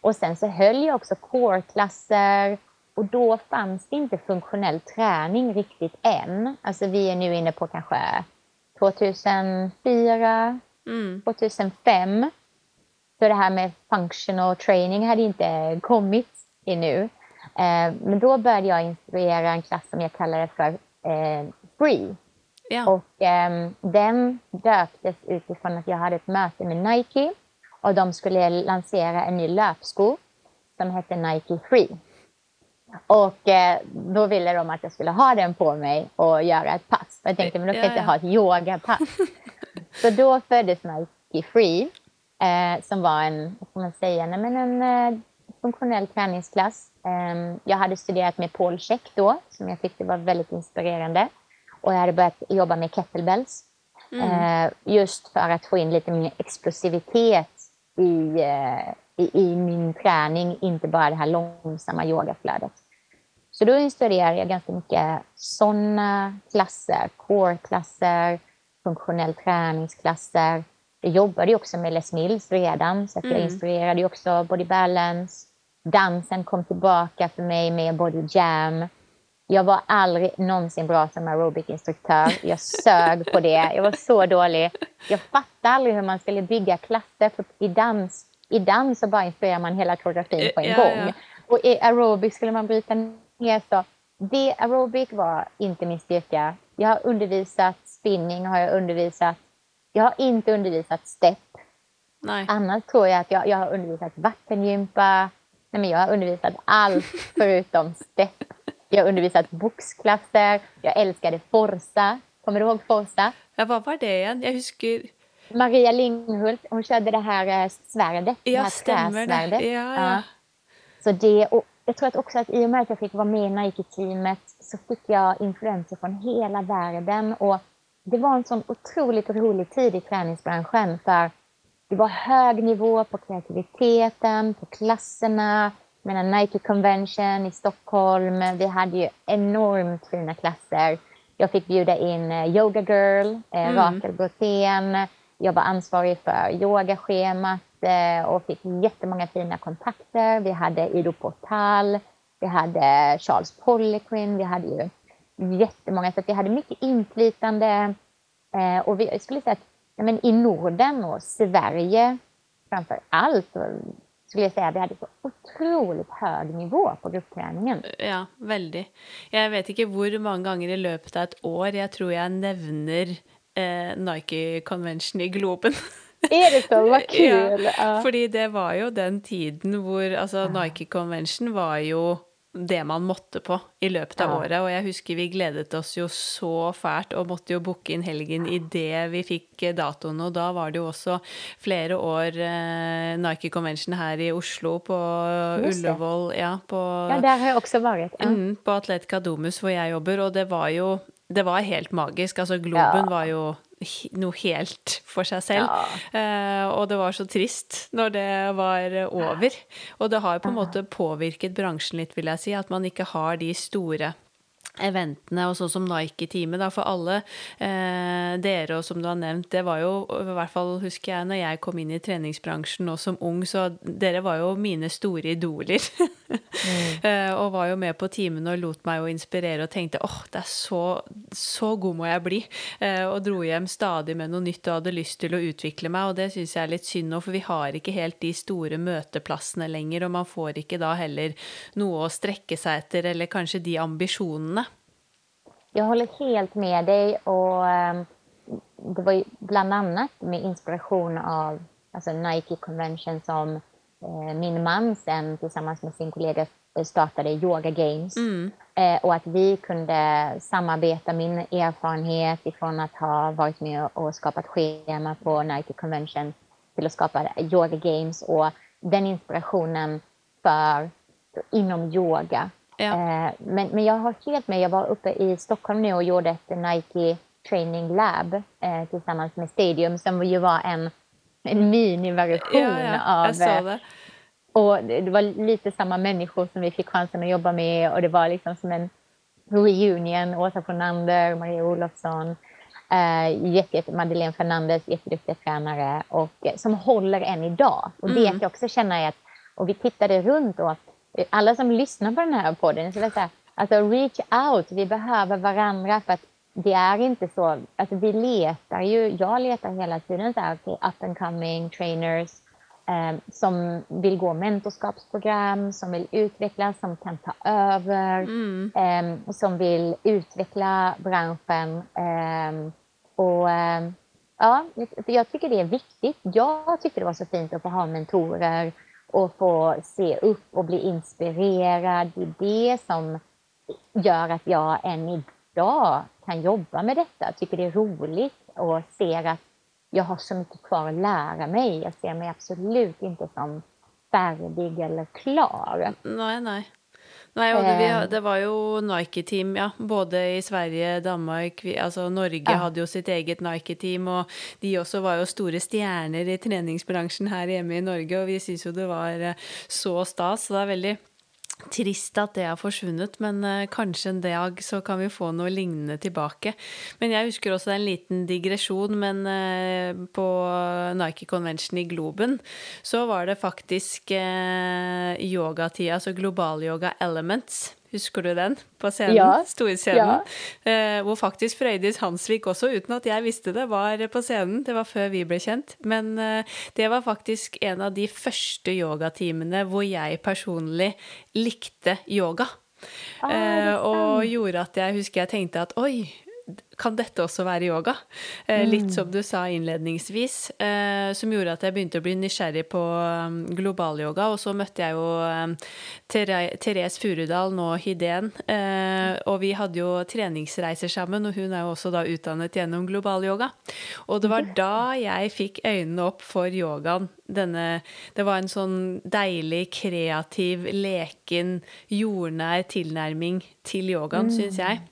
Speaker 2: och sen så höll jag också core-klasser och då fanns det inte funktionell träning riktigt än. Alltså vi är nu inne på kanske 2004, mm. 2005. Så det här med functional training hade inte kommit ännu. Eh, men då började jag instruera en klass som jag kallade för eh, Free. Ja. Och eh, den döptes utifrån att jag hade ett möte med Nike och de skulle lansera en ny löpsko som hette Nike Free. Och eh, då ville de att jag skulle ha den på mig och göra ett pass. Jag tänkte, men då kan jag inte ha ett yogapass. så då föddes Nike Free, eh, som var en, vad ska man säga, nej, men en eh, funktionell träningsklass. Eh, jag hade studerat med Paul Check då, som jag tyckte var väldigt inspirerande. Och jag hade börjat jobba med kettlebells. Mm. Eh, just för att få in lite mer explosivitet i, eh, i, i, min träning, inte bara det här långsamma yogaflödet. Så då instruerade jag ganska mycket sådana klasser, core-klasser, funktionell träningsklasser. Jag jobbade också med Les Mills redan, så att jag mm. instruerade också body balance. Dansen kom tillbaka för mig med body jam. Jag var aldrig någonsin bra som aerobic-instruktör. Jag sög på det. Jag var så dålig. Jag fattade aldrig hur man skulle bygga klasser. För i, dans, I dans så bara instruerar man hela koreografin på en ja, gång. Ja. Och i aerobic skulle man bryta ner. Så det aerobic var inte min styrka. Jag har undervisat spinning, har jag undervisat. Jag har inte undervisat step. Nej. Annars tror jag att jag, jag har undervisat vattengympa. Nej, men jag har undervisat allt förutom step. Jag har undervisat boxklasser. Jag älskade Forza. Kommer du ihåg Forza?
Speaker 1: Ja, vad var det igen? Jag husker...
Speaker 2: Maria Linghult, hon körde det här eh, svärdet.
Speaker 1: Ja, här stämmer det. Ja, ja. ja.
Speaker 2: Så det, och jag tror att också att i och med att jag fick vara med i Nike-teamet så fick jag influenser från hela världen. Och det var en sån otroligt rolig tid i träningsbranschen för det var hög nivå på kreativiteten, på klasserna, menar Nike Convention i Stockholm. Vi hade ju enormt fina klasser. Jag fick bjuda in eh, Yoga Girl, eh, mm. Rakel Brothén. Jag var ansvarig för yogaschemat eh, och fick jättemånga fina kontakter. Vi hade Ido Portal, vi hade Charles Poliquin, vi hade ju jättemånga, så vi hade mycket inflytande. Och vi, jag skulle säga att men i Norden och Sverige framför allt skulle jag säga vi hade så otroligt hög nivå på gruppträningen.
Speaker 1: Ja, väldigt. Jag vet inte hur många gånger i löpet av ett år jag tror jag nämner eh, Nike Convention i Globen.
Speaker 2: Är det så? Vad kul!
Speaker 1: ja, ja. För det var ju den tiden hvor alltså, Nike Convention var ju det man måtte på i løpet av ja. året. Og jeg husker vi gledet oss jo så fælt og måtte jo booke inn helgen idet vi fikk datoen. Og da var det jo også flere år eh, Nike Convention her i Oslo, på Ullevål
Speaker 2: ja, på, ja, der har jeg også vært. Ja.
Speaker 1: Mm, på Atletica Domus, hvor jeg jobber. Og det var jo det var helt magisk. Altså, Globen ja. var jo noe helt for seg selv. Ja. Eh, og det var så trist når det var over. Og det har på en måte påvirket bransjen litt, vil jeg si, at man ikke har de store eventene, og sånn som Nike-teamet, for alle eh, dere, og som du har nevnt, det var jo, i hvert fall husker jeg når jeg kom inn i treningsbransjen og som ung, så dere var jo mine store idoler. mm. eh, og var jo med på teamene og lot meg jo inspirere og tenkte åh, det er så, så god må jeg bli. Eh, og dro hjem stadig med noe nytt og hadde lyst til å utvikle meg, og det syns jeg er litt synd nå, for vi har ikke helt de store møteplassene lenger, og man får ikke da heller noe å strekke seg etter, eller kanskje de ambisjonene.
Speaker 2: Jag håller helt med dig och ehm, det var ju bland annat med inspiration av alltså Nike Convention som eh, min man sen tillsammans med sin kollega startade Yoga Games. Mm. Eh, och att vi kunde samarbeta min erfarenhet ifrån att ha varit med och skapat schema på Nike Convention till att skapa Yoga Games och den inspirationen för inom yoga Ja. Eh, men, men jag har helt med, jag var uppe i Stockholm nu och gjorde ett Nike Training Lab eh, tillsammans med Stadium som ju var en, en miniversion ja, ja, av... Det. Och det var lite samma människor som vi fick chansen att jobba med och det var liksom som en reunion. Åsa Fornander, Maria Olofsson, eh, jätte, Madeleine Fernandez, jätteduktiga tränare och, som håller än idag. Och det mm. jag också känner är att, och vi tittade runt och alla som lyssnar på den här podden, så vill säga, alltså reach out, vi behöver varandra för att det är inte så, alltså vi letar ju, jag letar hela tiden så här, okay, up and coming trainers eh, som vill gå mentorskapsprogram, som vill utvecklas, som kan ta över, mm. eh, som vill utveckla branschen. Eh, och ja, jag tycker det är viktigt. Jag tyckte det var så fint att få ha mentorer och få se upp och bli inspirerad. Det är det som gör att jag än idag kan jobba med detta, tycker det är roligt och ser att jag har så mycket kvar att lära mig. Jag ser mig absolut inte som färdig eller klar.
Speaker 1: Nej, nej. Nej, og det, det, var jo Nike-team, ja. Både i Sverige, Danmark vi, Altså Norge ja. hadde jo sitt eget Nike-team, og de også var jo store stjerner i treningsbransjen her hjemme i Norge, og vi syns jo det var eh, så stas. Så det er veldig Trist at det har forsvunnet, men eh, kanskje en dag så kan vi få noe lignende tilbake. Men jeg husker også en liten digresjon, men eh, på Nike Convention i Globen så var det faktisk eh, yogatida, altså globalyoga elements Husker du den på scenen? Ja. Storscenen. Ja. Eh, hvor faktisk Frøydis Hansvik også, uten at jeg visste det, var på scenen. Det var før vi ble kjent. Men eh, det var faktisk en av de første yogatimene hvor jeg personlig likte yoga. Ah, eh, og gjorde at jeg husker jeg tenkte at oi, kan dette også være yoga? Eh, litt mm. som du sa innledningsvis, eh, som gjorde at jeg begynte å bli nysgjerrig på um, globalyoga. Og så møtte jeg jo um, Therese Furudal, nå Hidén, eh, og vi hadde jo treningsreiser sammen, og hun er jo også da utdannet gjennom globalyoga. Og det var da jeg fikk øynene opp for yogaen. Denne, det var en sånn deilig, kreativ, leken, jordnær tilnærming til yogaen, mm. syns jeg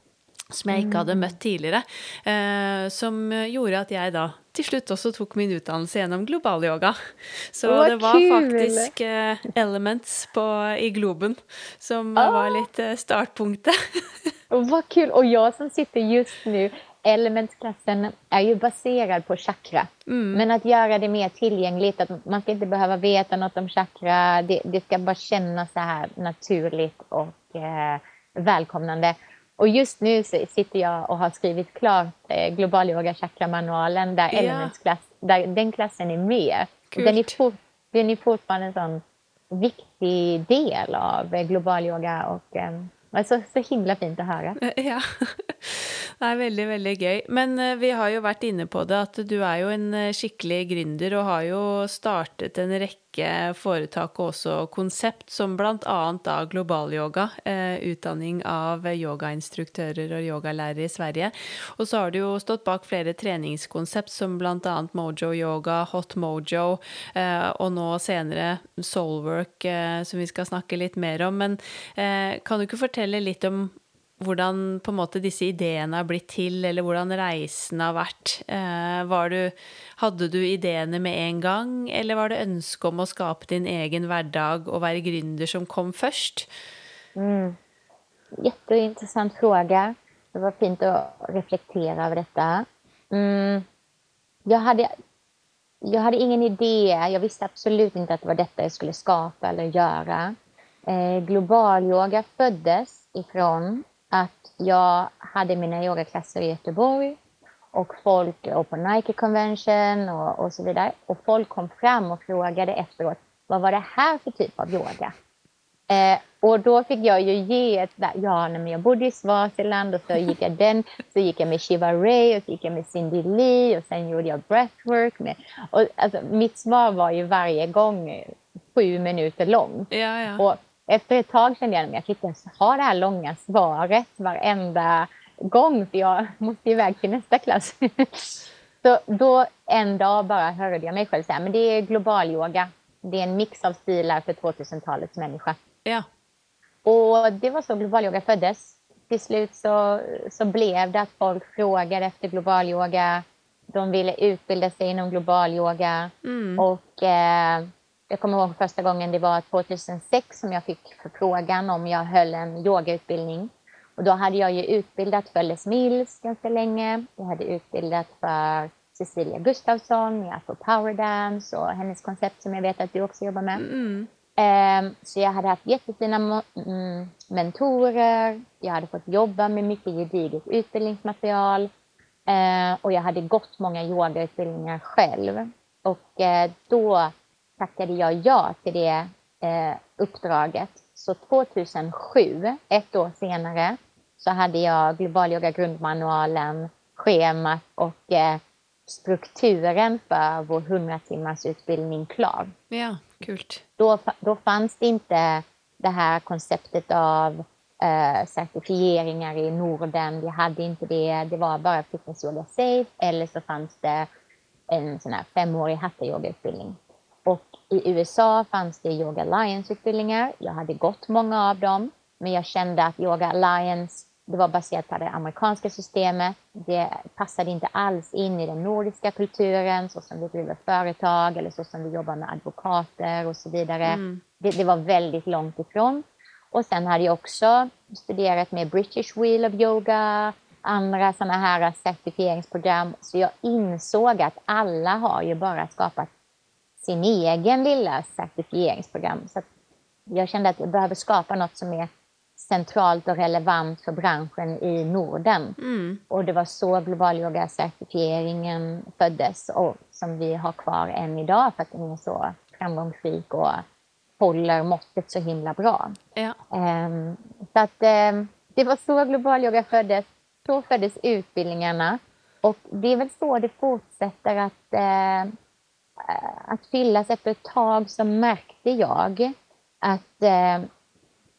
Speaker 1: som jeg ikke hadde møtt tidligere. Eh, som gjorde at jeg da til slutt også tok min utdannelse gjennom globalyoga. Så Vad det var kul. faktisk eh, elements på, i Globen som ah. var litt eh, startpunktet.
Speaker 2: Vad kul! Och jag som sitter just nu Elementsklassen är ju baserad på chakra. Mm. Men att göra det mer tillgängligt, att man ska inte behöva veta något om chakra. Det, det ska bara kännas så här naturligt och eh, välkomnande. Och just nu sitter jag och har skrivit klart eh, Global Yoga Chakra-manualen där, klass, där den klassen är med. Den är, for, den är fortfarande en sån viktig del av eh, global yoga och eh, så, himla fint att höra.
Speaker 1: Ja, det er veldig, veldig gøy. Men vi har jo vært inne på det at du er jo en skikkelig gründer og har jo startet en rekke foretak og også konsept, som bl.a. annet da globalyoga, eh, utdanning av yogainstruktører og yogalærere i Sverige. Og så har du jo stått bak flere treningskonsept som bl.a. Mojo Yoga, Hot Mojo, eh, og nå senere Soulwork, som vi skal snakke litt mer om. Men kan du ikke fortelle litt om hvordan på en måte disse ideene har blitt til, eller hvordan reisen har vært. Eh, du, hadde du ideene med en gang, eller var det ønsket om å skape din egen hverdag og være gründer som kom først?
Speaker 2: Mm. Jätteintressant fråga. Det var fint att reflektera över detta. Mm. Jag, hade, jag hade ingen idé. Jag visste absolut inte att det var detta jag skulle skapa eller göra. Eh, globalyoga föddes ifrån att jag hade mina yogaklasser i Göteborg och folk och på Nike Convention och, och så vidare. Och folk kom fram och frågade efteråt, vad var det här för typ av yoga? Eh, och då fick jag ju ge ett, ja, men jag bodde i Swaziland och så gick jag den, så gick jag med Shiva Ray och så gick jag med Cindy Lee och sen gjorde jag breathwork. Med, och alltså, mitt svar var ju varje gång sju minuter långt.
Speaker 1: Ja, ja.
Speaker 2: Och efter ett tag kände jag att jag kan inte ens ha det här långa svaret varenda gång för jag måste iväg till nästa klass. Så då en dag bara hörde jag mig själv säga men det är global yoga. Det är en mix av stilar för 2000-talets människa.
Speaker 1: Ja.
Speaker 2: Och det var så global yoga föddes. Till slut så, så blev det att folk frågade efter global yoga. De ville utbilda sig inom global yoga. Mm. Och eh, jag kommer ihåg första gången det var 2006 som jag fick förfrågan om jag höll en yogautbildning. Och då hade jag ju utbildat för Les Mills ganska länge. Jag hade utbildat för Cecilia Gustafsson med Afro Power Dance och hennes koncept som jag vet att du också jobbar med. Mm. Um, så jag hade haft jättefina mm, mentorer. Jag hade fått jobba med mycket gediget utbildningsmaterial. Uh, och jag hade gått många yogautbildningar själv. Och uh, då tackade jag ja till det eh, uppdraget. Så 2007, ett år senare, så hade jag Global Yoga grundmanualen, schemat och eh, strukturen för vår 100 timmars utbildning klar.
Speaker 1: Ja, kult.
Speaker 2: Då, då fanns det inte det här konceptet av eh, certifieringar i Norden. Vi hade inte det. Det var bara fitness yoga safe eller så fanns det en sån här femårig hatha yogautbildning. Och i USA fanns det Yoga Alliance-utbildningar. Jag hade gått många av dem, men jag kände att Yoga Alliance det var baserat på det amerikanska systemet. Det passade inte alls in i den nordiska kulturen, så som vi driver företag eller så som vi jobbar med advokater och så vidare. Mm. Det, det, var väldigt långt ifrån. Och sen hade jag också studerat med British Wheel of Yoga, andra sådana här certifieringsprogram. Så jag insåg att alla har ju bara skapat sin egen lilla certifieringsprogram. Så jag kände att jag behöver skapa något som är centralt och relevant för branschen i Norden. Mm. Och det var så global yoga-certifieringen föddes och som vi har kvar än idag för att den är så framgångsrik och håller måttet så himla bra. Ja. Um, så att um, det var så global yoga föddes. Så föddes utbildningarna. Och det är väl så det fortsätter att, uh, att fyllas. Efter ett tag så märkte jag att uh,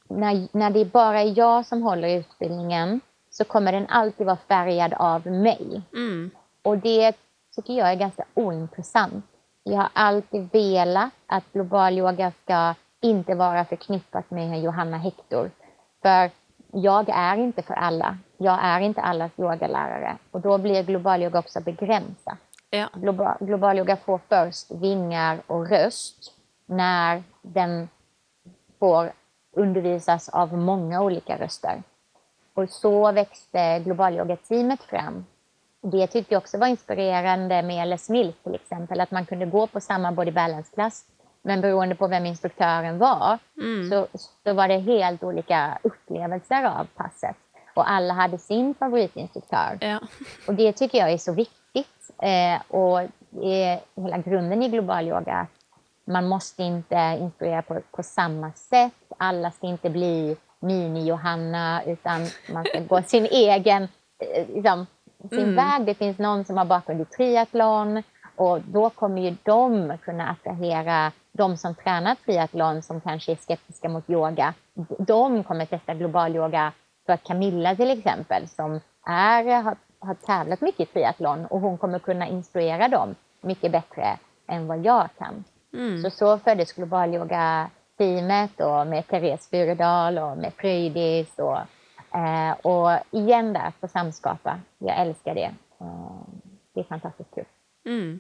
Speaker 2: när, när det bara är jag som håller utbildningen så kommer den alltid vara färgad av mig. Mm. Och det tycker jag är ganska ointressant. Jag har alltid velat att global yoga ska inte vara förknippat med Johanna Hector. För jag är inte för alla. Jag är inte allas yogalärare. Och då blir global yoga också begränsat. Ja. Global, global yoga får först vingar och röst när den får undervisas av många olika röster. Och så växte global yoga-teamet fram. Det tyckte jag också var inspirerande med Les Mills till exempel, att man kunde gå på samma body balance-klass men beroende på vem instruktören var mm. så, så var det helt olika upplevelser av passet. Och alla hade sin favoritinstruktör. Ja. Och det tycker jag är så viktigt. Eh, och är hela grunden i global yoga man måste inte instruera på, på samma sätt. Alla ska inte bli mini-Johanna, utan man ska gå sin egen eh, liksom, sin mm. väg. Det finns någon som har bakgrund i triathlon och då kommer ju de kunna attrahera de som tränar triathlon som kanske är skeptiska mot yoga. De kommer testa global yoga för Camilla till exempel som är, har, har tävlat mycket i triathlon och hon kommer kunna instruera dem mycket bättre än vad jag kan. Mm. Så så föddes global yoga-teamet och med Therese Furudal och med Fröjdis och, eh, och igen där på Samskapa. Jag älskar det. Eh, det är fantastiskt kul. Mm.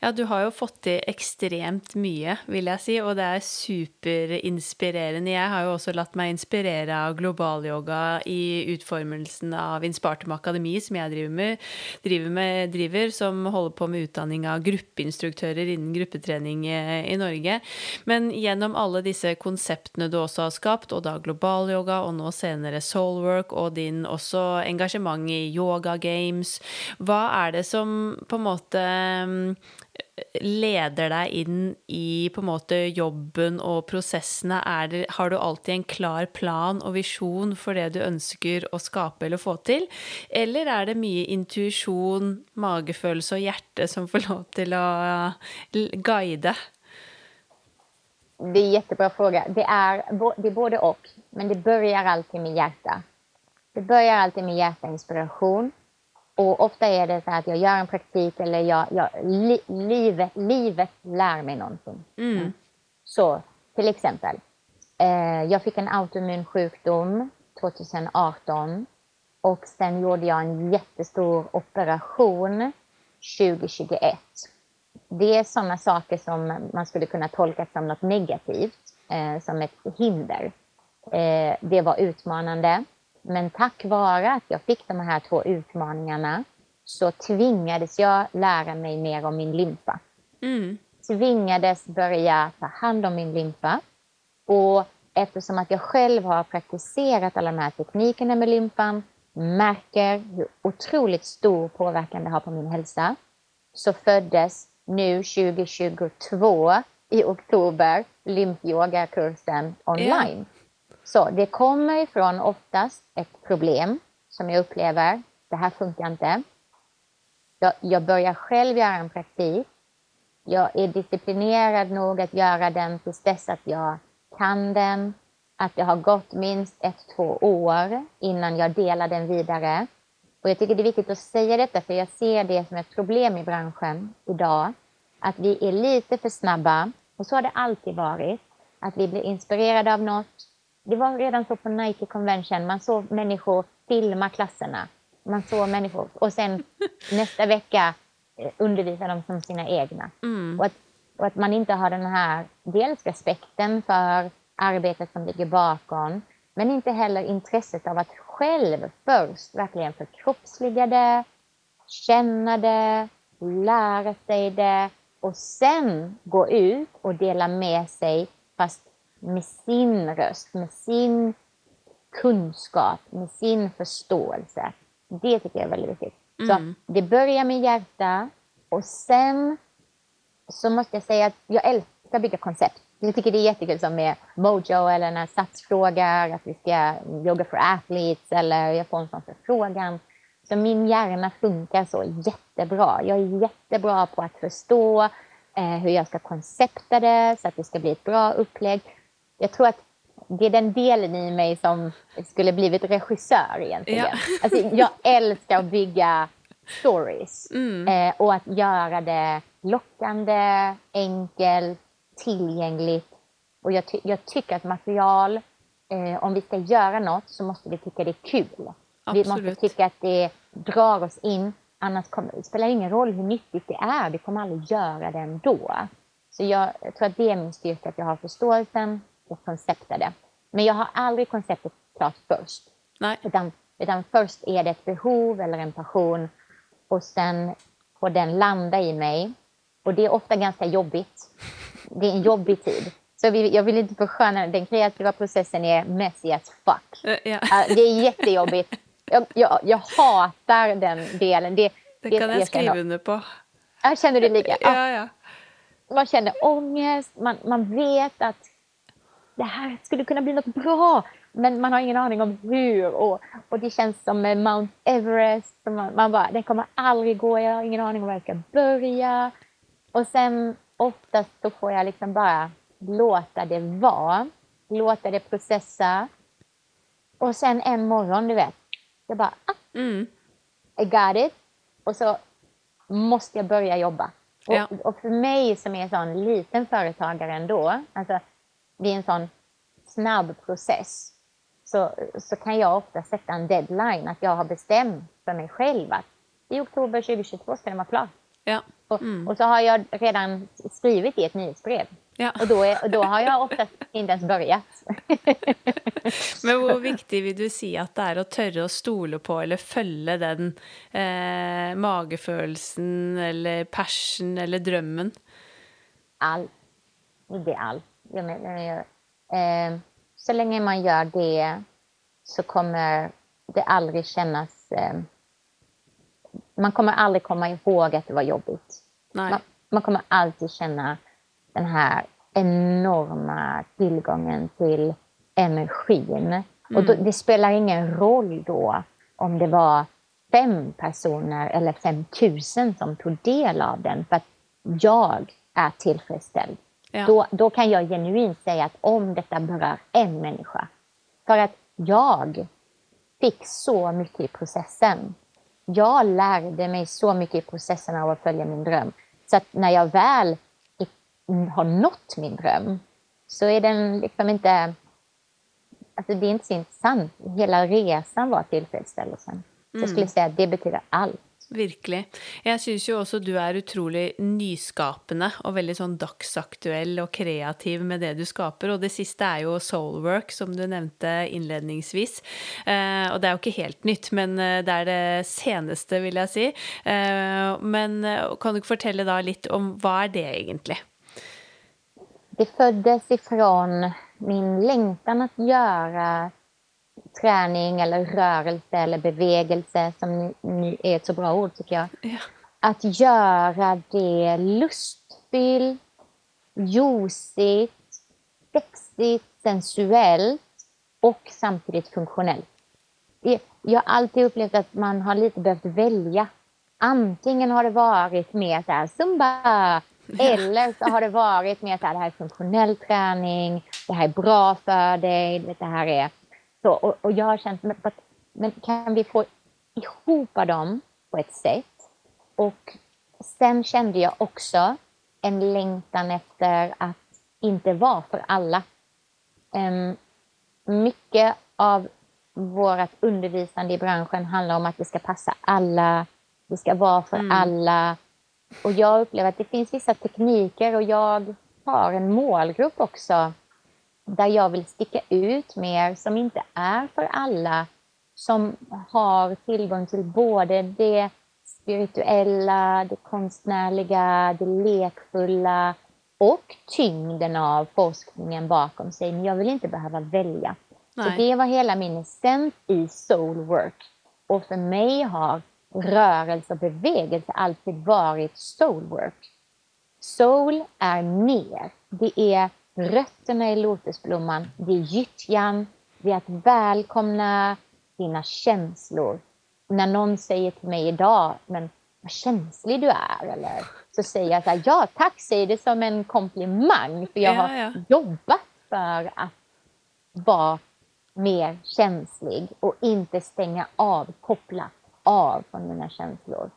Speaker 1: Ja, du har jo fått til ekstremt mye, vil jeg si, og det er superinspirerende. Jeg har jo også latt meg inspirere av globalyoga i utformelsen av Inspartum Akademi, som jeg driver med, driver med, driver, som holder på med utdanning av gruppeinstruktører innen gruppetrening eh, i Norge. Men gjennom alle disse konseptene du også har skapt, og da globalyoga, og nå senere soulwork, og din også engasjement i yoga games, hva er det som på en måte leder deg inn i på en måte jobben og prosessene? Det, har du alltid en klar plan og visjon for det du ønsker å skape eller få til? Eller er det mye intuisjon, magefølelse og hjerte som får lov til å guide?
Speaker 2: Det är en jättebra fråga. Det är, det är både och, men det börjar alltid med hjärta. Det börjar alltid med hjärtainspiration. Och ofta är det så att jag gör en praktik eller jag, jag li, livet, livet lär mig någonting. Mm. mm. Så till exempel, eh, jag fick en autoimmun sjukdom 2018 och sen gjorde jag en jättestor operation 2021. Det är sådana saker som man skulle kunna tolka som något negativt, eh, som ett hinder. Eh, det var utmanande. Men tack vare att jag fick de här två utmaningarna så tvingades jag lära mig mer om min limfa. Mm. Tvingades börja ta hand om min limfa. Och eftersom att jag själv har praktiserat alla de här teknikerna med limfan, märker hur otroligt stor påverkan det har på min hälsa, så föddes nu 2022 i oktober lymfyogakursen online. Så det kommer ifrån oftast ett problem som jag upplever, det här funkar inte. Jag, jag börjar själv göra en praktik. Jag är disciplinerad nog att göra den tills dess att jag kan den. Att det har gått minst ett, två år innan jag delar den vidare. Och jag tycker det är viktigt att säga detta för jag ser det som ett problem i branschen idag. Att vi är lite för snabba, och så har det alltid varit. Att vi blir inspirerade av något. Det var redan så på Nike Convention, man såg människor filma klasserna. Man såg människor och sen nästa vecka eh, undervisar de som sina egna. Mm. Och, att, och att man inte har den här, dels respekten för arbetet som ligger bakom, men inte heller intresset av att själv först verkligen förkroppsliga det, känna det, lära sig det och sen gå ut och dela med sig fast med sin röst, med sin kunskap, med sin förståelse. Det tycker jag är väldigt viktigt. Mm. Så det börjar med hjärta och sen så måste jag säga att jag älskar att bygga koncept. Jag tycker det är jättekul som med Mojo eller när Sats frågar att vi ska yoga for athletes eller jag får en sån förfrågan. Så min hjärna funkar så jättebra. Jag är jättebra på att förstå eh, hur jag ska koncepta det så att det ska bli ett bra upplägg. Jag tror att det är den delen i mig som skulle blivit regissör egentligen. Ja. Alltså, jag älskar att bygga stories mm. eh, och att göra det lockande, enkelt, tillgängligt. Och jag, ty jag tycker att material, eh, om vi ska göra något så måste vi tycka det är kul. Absolut. Vi måste tycka att det drar oss in. Annars kommer, det spelar ingen roll hur nyttigt det är, vi kommer aldrig göra det ändå. Så jag, jag tror att det är min styrka, att jag har förståelsen och konceptar det. Men jag har aldrig konceptet klart först. Nej. Utan, utan först är det ett behov eller en passion och sen får den landa i mig. Och det är ofta ganska jobbigt det är en jobbig tid. Så vi, jag vill inte försköna den kreativa processen är messy as fuck. Uh, yeah. uh, det är jättejobbigt. Jag, jag, jag hatar den delen. Det,
Speaker 1: det, det kan jag skriva under på.
Speaker 2: Jag känner du lika?
Speaker 1: Ja, ja.
Speaker 2: Man känner ångest, man, man vet att det här skulle kunna bli något bra, men man har ingen aning om hur. Och, och det känns som Mount Everest. Man, man bara, det kommer aldrig gå, jag har ingen aning om var jag ska börja. Och sen oftast så får jag liksom bara låta det vara, låta det processa. Och sen en morgon, du vet, jag bara, ah, mm. I got it. Och så måste jag börja jobba. Ja. Och, och, för mig som är en sån liten företagare ändå, alltså vid en sån snabb process, så, så kan jag ofta sätta en deadline, att jag har bestämt för mig själv att i oktober 2022 ska den vara klar. Ja. Mm. Och, så har jag redan skrivit i ett nyhetsbrev. Ja. Och då, är, då har jag oftast inte ens börjat.
Speaker 1: Men hur viktigt vill du säga att det är att törra att stole på eller följa den eh, magefølelsen eller passion eller drömmen?
Speaker 2: Allt. Det är allt. Jag menar, eh, så länge man gör det så kommer det aldrig kännas eh, man kommer aldrig komma ihåg att det var jobbigt. Man, man, kommer alltid känna den här enorma tillgången till energin. Mm. Och då, det spelar ingen roll då om det var fem personer eller fem tusen som tog del av den, för att jag är tillfredsställd. Ja. Då, då kan jag genuint säga att om detta berör en människa, för att jag fick så mycket i processen jag lärde mig så mycket i processen av att följa min dröm. Så att när jag väl har nått min dröm så är den liksom inte... Alltså det är inte så intressant. Hela resan var tillfredsställelsen. Mm. Så jag skulle mm. säga att det betyder allt.
Speaker 1: Virkelig. Jeg syns jo også du er utrolig nyskapende og veldig sånn dagsaktuell og kreativ med det du skaper. Og det siste er jo Soulwork, som du nevnte innledningsvis. Eh, og det er jo ikke helt nytt, men eh, det er det seneste, vil jeg si. Eh, men eh, kan du ikke fortelle da litt om hva er det egentlig?
Speaker 2: Det föddes ifrån min längtan att göra träning eller rörelse eller bevegelse, som är ett så bra ord tycker jag. Ja. Att göra det lustfyllt, juicigt, sexigt, sensuellt och samtidigt funktionellt. Jag har alltid upplevt att man har lite behövt välja. antingen har det varit mer så här zumba eller så har det varit mer så här, det här är funktionell träning, det här är bra för dig, det här är så. Och, och jag har känt, men, men kan vi få ihop dem på ett sätt? Och sen kände jag också en längtan efter att inte vara för alla. Um, mycket av vårt undervisande i branschen handlar om att det ska passa alla, det ska vara för mm. alla. Och jag upplever att det finns vissa tekniker och jag har en målgrupp också där jag vill sticka ut mer som inte är för alla som har tillgång till både det spirituella, det konstnärliga, det lekfulla och tyngden av forskningen bakom sig. Men jag vill inte behöva välja. Nej. Så det var hela min essens i soulwork. Och för mig har rörelse och bevegelse alltid varit soulwork. Soul är mer. Det är rötterna i lotusblomman, det är gyttjan, det är att välkomna dina känslor. När någon säger till mig idag, men vad känslig du är, eller så säger jag så här, ja tack, säger det som en komplimang, för jag ja, har jobbat för att vara mer känslig och inte stänga av, koppla av från mina känslor.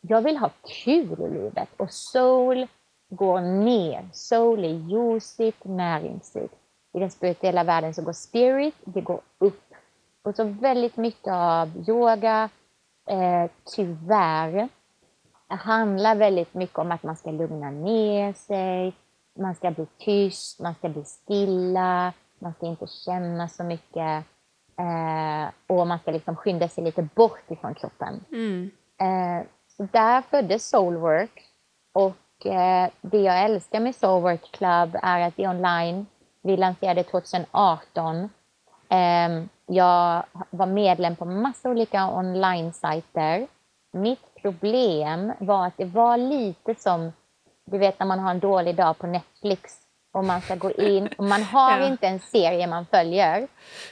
Speaker 2: Jag vill ha kul i livet och soul går ner. Soul är ljusigt, näringsrikt. I den spirituella världen så går spirit, det går upp. Och så väldigt mycket av yoga, eh, tyvärr, handlar väldigt mycket om att man ska lugna ner sig, man ska bli tyst, man ska bli stilla, man ska inte känna så mycket. Eh, och man ska liksom skynda sig lite bort ifrån kroppen. Mm. Eh, så där föddes Soulwork. Och eh, det jag älskar med Soulwork Club är att det är online. Vi lanserade 2018. Ehm, jag var medlem på massa olika online-sajter. Mitt problem var att det var lite som, du vet när man har en dålig dag på Netflix och man ska gå in och man har ja. inte en serie man följer.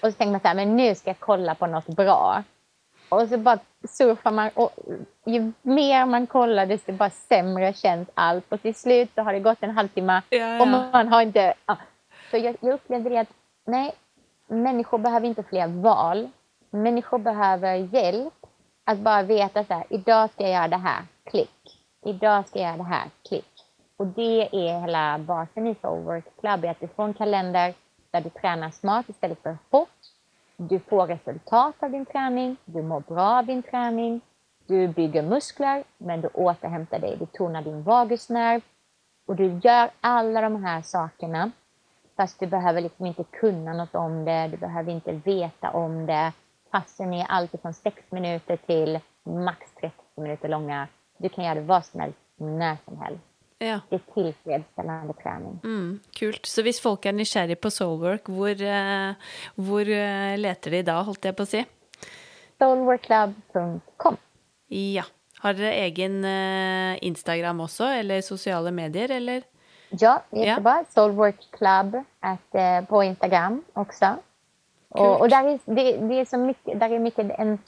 Speaker 2: Och så tänker man så här, men nu ska jag kolla på något bra. Och så bara surfar man och ju mer man kollar desto bara sämre känns allt. Och till slut så har det gått en halvtimme ja, ja. och man har inte... Ja. Så jag, jag upplevde det att nej, människor behöver inte fler val. Människor behöver hjälp att bara veta så här, idag ska jag göra det här, klick. Idag ska jag göra det här, klick. Och det är hela basen i Soulwork Club, att du får en kalender där du tränar smart istället för hårt. Du får resultat av din träning, du mår bra av din träning, du bygger muskler, men du återhämtar dig, du tonar din vagusnerv och du gör alla de här sakerna fast du behöver liksom inte kunna något om det, du behöver inte veta om det. Passen är alltifrån 6 minuter till max 30 minuter långa. Du kan göra det vad som helst, när som helst. Ja. Det er tilfredsstillende träning.
Speaker 1: Mm, kult. Så om folk är nyfikna på soulwork, var eh, eh, leter de da, holdt jeg på å si?
Speaker 2: Soulworkclub.com.
Speaker 1: Ja. Har dere egen eh, Instagram också, eller sociala medier, eller?
Speaker 2: Ja, jättebra. Ja. Soulwork Club at, på Instagram också. Och, och där är, det, det, är så mycket, där är mycket en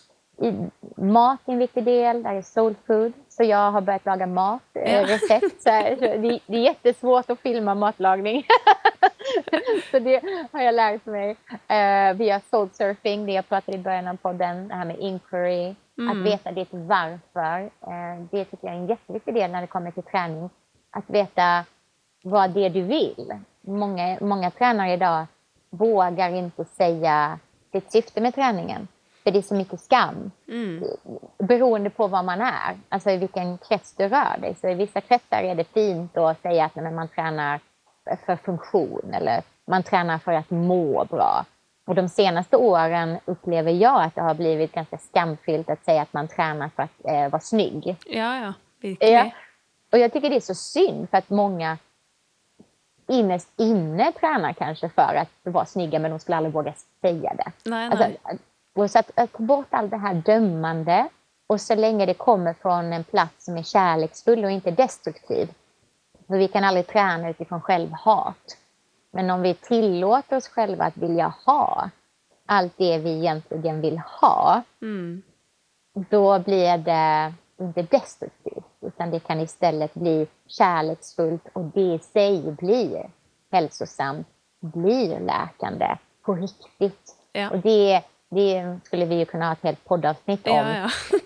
Speaker 2: mat är en viktig del, där är soul food. Så jag har börjat laga mat, ja. Eh, recept. Så det, det, är jättesvårt att filma matlagning. så det har jag lärt mig. Uh, via soul surfing, det jag pratade i början av podden, det här med inquiry. Mm. Att veta ditt varför. Uh, det tycker jag är en jätteviktig del när det kommer till träning. Att veta vad det är du vill. Många, många tränare idag vågar inte säga sitt syfte med träningen. För det är så mycket skam. Mm. Beroende på vad man är, alltså i vilken krets du rör dig. Så i vissa kretsar är det fint att säga att nej, man tränar för funktion eller man tränar för att må bra. Och de senaste åren upplever jag att det har blivit ganska skamfyllt att säga att man tränar för att eh, vara snygg.
Speaker 1: Ja, ja, Ja.
Speaker 2: Och jag tycker det är så synd för att många innerst inne tränar kanske för att vara snygga men de skulle aldrig våga säga det.
Speaker 1: Nej, alltså, nej.
Speaker 2: Så att, att ta bort allt det här dömande och så länge det kommer från en plats som är kärleksfull och inte destruktiv. För vi kan aldrig träna utifrån självhat. Men om vi tillåter oss själva att vilja ha allt det vi egentligen vill ha, mm. då blir det inte destruktivt, utan det kan istället bli kärleksfullt och det i sig blir hälsosamt, blir läkande på riktigt. Ja. Och det, det skulle vi ju kunna ha ett helt poddavsnitt om. Ja, ja.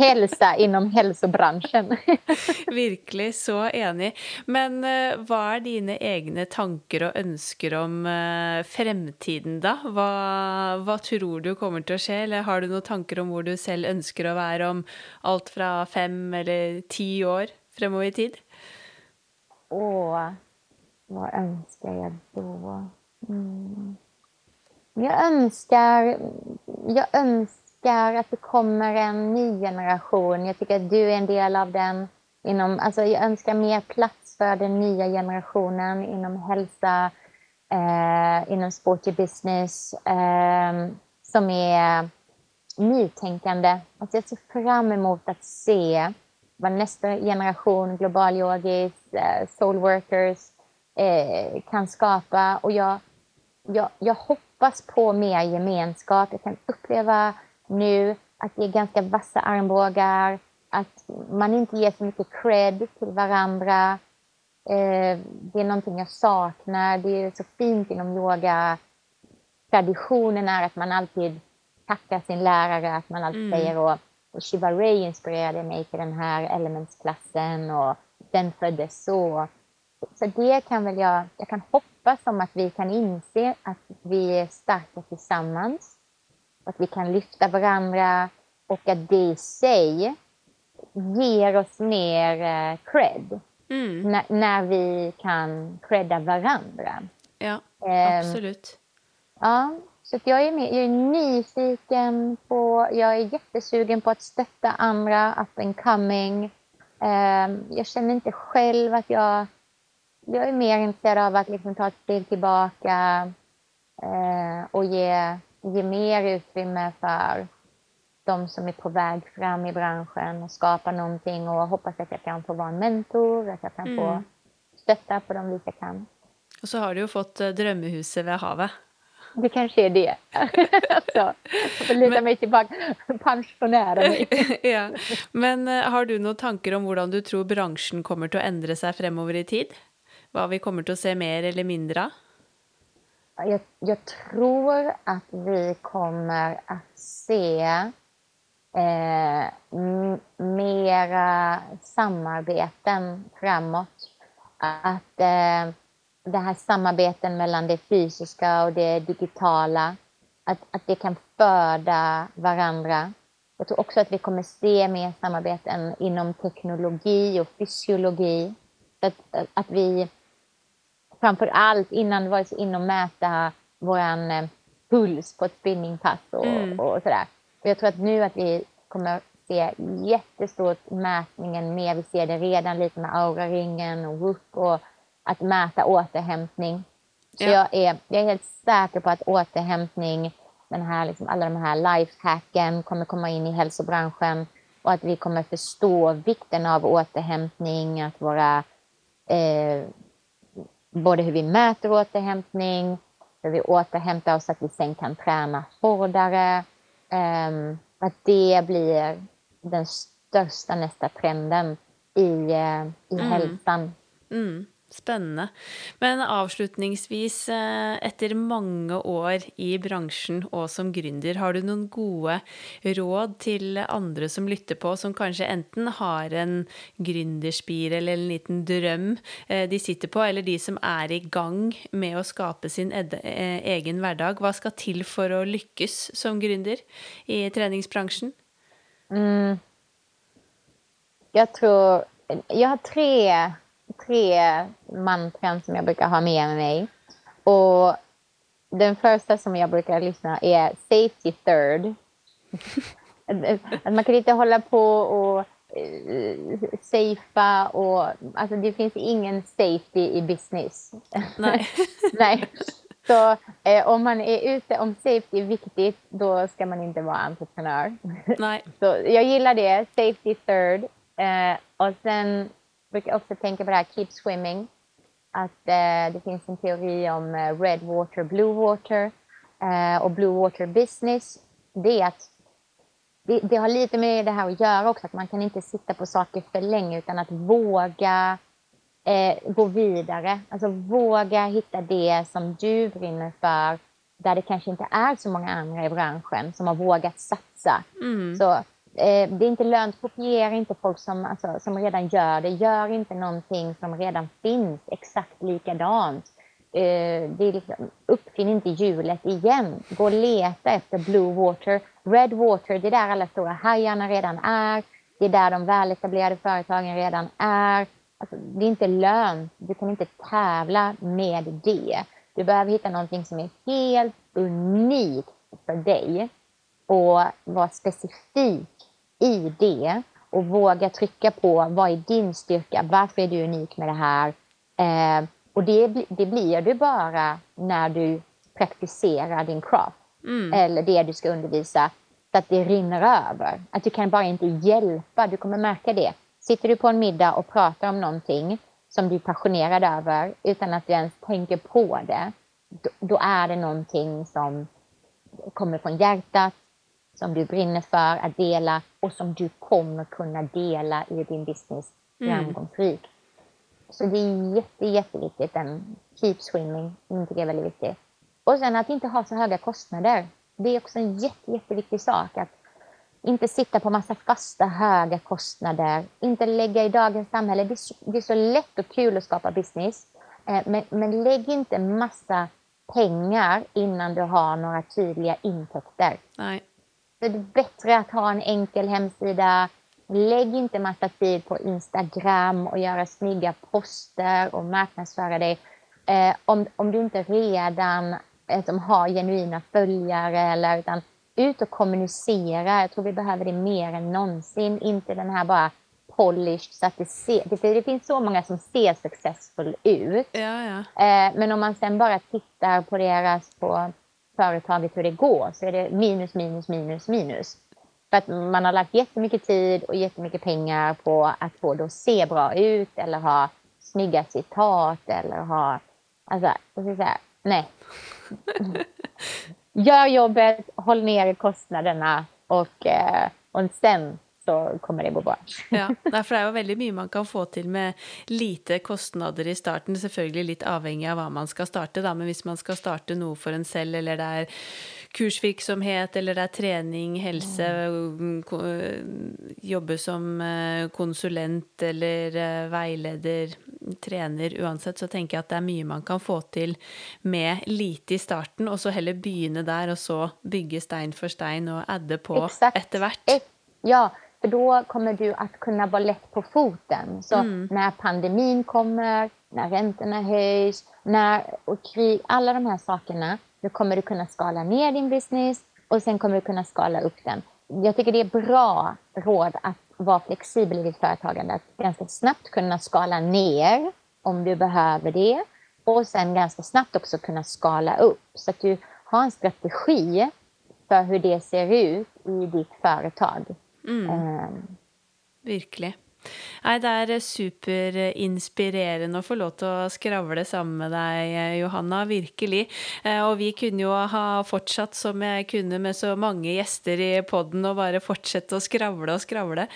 Speaker 2: Hälsa inom hälsobranschen.
Speaker 1: Virkelig, så enig. Men uh, hva er dine egne tanker og ønsker om uh, fremtiden, da? Hva, hva, tror du kommer å skje, eller har du noen tanker om hvor du selv ønsker å være om alt fra fem eller ti år fremover i tid?
Speaker 2: Å, hva ønsker jeg da? Mm. Jag önskar, jag önskar önskar att det kommer en ny generation. Jag tycker att du är en del av den. Inom, alltså jag önskar mer plats för den nya generationen inom hälsa, eh, inom sporty business, eh, som är nytänkande. Alltså jag ser fram emot att se vad nästa generation global yogis, eh, soul workers eh, kan skapa. Och jag, jag, jag hoppas på mer gemenskap. Jag kan uppleva nu, att det är ganska vassa armbågar, att man inte ger så mycket cred till varandra. Eh, det är någonting jag saknar. Det är så fint inom yoga. Traditionen är att man alltid tackar sin lärare, att man alltid mm. säger och, och Shiva Ray inspirerade mig till den här elementsklassen och den föddes så. Så det kan väl jag, jag kan hoppas om att vi kan inse att vi är starka tillsammans att vi kan lyfta varandra och att det i sig ger oss mer eh, cred. Mm. När, när, vi kan credda varandra.
Speaker 1: Ja, um, absolut.
Speaker 2: Ja, så jag, är med, jag är nyfiken på, jag är jättesugen på att stötta andra up and coming. Um, jag känner inte själv att jag, jag är mer intresserad av att liksom ta ett steg tillbaka uh, och ge ge mer utrymme för de som är på väg fram i branschen och skapa någonting och hoppas att jag kan få vara en mentor, att jag kan mm. få stötta på de vis jag kan.
Speaker 1: Och så har du ju fått eh, drömmehuset vid havet.
Speaker 2: Det kanske är det. alltså, jag får luta mig tillbaka, pensionära mig.
Speaker 1: ja. Men uh, har du några tankar om hur du tror branschen kommer att ändra sig framöver i tid? Vad vi kommer att se mer eller mindre
Speaker 2: jag, jag, tror att vi kommer att se eh, mera samarbeten framåt. Att eh, det här samarbeten mellan det fysiska och det digitala, att, att det kan föda varandra. Jag tror också att vi kommer se mer samarbeten inom teknologi och fysiologi. Att, att vi framför allt innan var det så in och mäta våran eh, puls på ett spinningpass och, mm. och sådär. Och jag tror att nu att vi kommer se jättestort mätningen mer. Vi ser det redan lite med aura-ringen och Whoop och att mäta återhämtning. Så ja. jag, är, jag är helt säker på att återhämtning, den här, liksom, alla de här lifehacken kommer komma in i hälsobranschen och att vi kommer förstå vikten av återhämtning, att våra eh, både hur vi mäter återhämtning, hur vi återhämtar oss så att vi sen kan träna hårdare. Um, att det blir den största nästa trenden i, uh, i mm. hälsan.
Speaker 1: Mm. Spennende. Men avslutningsvis, efter etter mange år i bransjen og som gründer, har du noen gode råd til andre som lytter på, som kanskje enten har en gründerspir eller en liten drøm eh, de sitter på, eller de som er i gang med å skape sin eh, egen hverdag? Hva skal til for å lykkes som gründer i treningsbransjen?
Speaker 2: Mm. Jag tror Jag har tre tre mantran som jag brukar ha med mig. Och den första som jag brukar lyssna är Safety Third. man kan inte hålla på och uh, safea och alltså det finns ingen safety i business.
Speaker 1: Nej.
Speaker 2: Nej. Så eh, om man är ute, om safety är viktigt, då ska man inte vara entreprenör.
Speaker 1: Nej.
Speaker 2: Så jag gillar det, safety third. Eh, och sen brukar också tänka på det här Keep Swimming. Att eh, det finns en teori om eh, Red Water, Blue Water. Eh, och Blue Water Business, det är att det, det, har lite med det här att göra också, att man kan inte sitta på saker för länge utan att våga eh, gå vidare. Alltså våga hitta det som du brinner för, där det kanske inte är så många andra i branschen som har vågat satsa. Mm. Så eh, det är inte lönt, kopiera inte folk som, alltså, som redan gör det. Gör inte någonting som redan finns exakt likadant. Eh, det är liksom, uppfinn inte hjulet igen. Gå och leta efter blue water. Red water, det är där alla stora hajarna redan är. Det är där de väletablerade företagen redan är. Alltså, det är inte lönt. Du kan inte tävla med det. Du behöver hitta någonting som är helt unikt för dig och vara specifik i det och våga trycka på vad är din styrka, varför är du unik med det här? Eh, och det, det blir du bara när du praktiserar din craft mm. eller det du ska undervisa så att det rinner över. Att du kan bara inte hjälpa, du kommer märka det. Sitter du på en middag och pratar om någonting som du är passionerad över utan att du ens tänker på det, då, då är det någonting som kommer från hjärtat, som du brinner för att dela och som du kommer kunna dela i din business mm. framgångsrikt. Mm. Så det är jätte, jätteviktigt, den keep swimming, jag tycker är väldigt viktigt. Och sen att inte ha så höga kostnader. Det är också en jätte, jätteviktig sak. Att inte sitta på massa fasta höga kostnader. Inte lägga i dagens samhälle. Det är så, det är så lätt och kul att skapa business. Eh, men, men lägg inte massa pengar innan du har några tydliga intäkter.
Speaker 1: Nej.
Speaker 2: Det är bättre att ha en enkel hemsida. Lägg inte massa tid på Instagram och göra snygga poster och marknadsföra dig. Eh, om, om du inte redan liksom, har genuina följare eller utan ut och kommunicera. Jag tror vi behöver det mer än någonsin. Inte den här bara polished så att det ser... Det, det finns så många som ser successful ut.
Speaker 1: Ja, ja.
Speaker 2: Eh, men om man sen bara tittar på deras, på företaget hur det går så är det minus, minus, minus, minus. För att man har lagt jättemycket tid och jättemycket pengar på att få det att se bra ut eller ha snygga citat eller ha... Alltså, jag ska säga, nej. Gör jobbet, håll ner kostnaderna och, eh, och sen så kommer det gå bra.
Speaker 1: ja, for det er jo veldig mye man kan få til med lite kostnader i starten. Selvfølgelig litt avhengig av hva man skal starte, da. men hvis man skal starte noe for en selv, eller det er kursvirksomhet, eller det er trening, helse, jobbe som eh, konsulent eller eh, veileder, trener, uansett, så tenker jeg at det er mye man kan få til med lite i starten, og så heller begynne der, og så bygge stein for stein og adde på etter hvert.
Speaker 2: Ja, för då kommer du att kunna vara lätt på foten. Så mm. när pandemin kommer, när räntorna höjs, när och krig, alla de här sakerna, då kommer du kunna skala ner din business och sen kommer du kunna skala upp den. Jag tycker det är bra råd att vara flexibel i ditt företagande. Att ganska snabbt kunna skala ner om du behöver det och sen ganska snabbt också kunna skala upp så att du har en strategi för hur det ser ut i ditt företag.
Speaker 1: Mm. Um, Virkelig. Nei, det er superinspirerende å få lov til å skravle sammen med deg, Johanna. Virkelig. Eh, og vi kunne jo ha fortsatt som jeg kunne med så mange gjester i poden, og bare fortsette å skravle og skravle.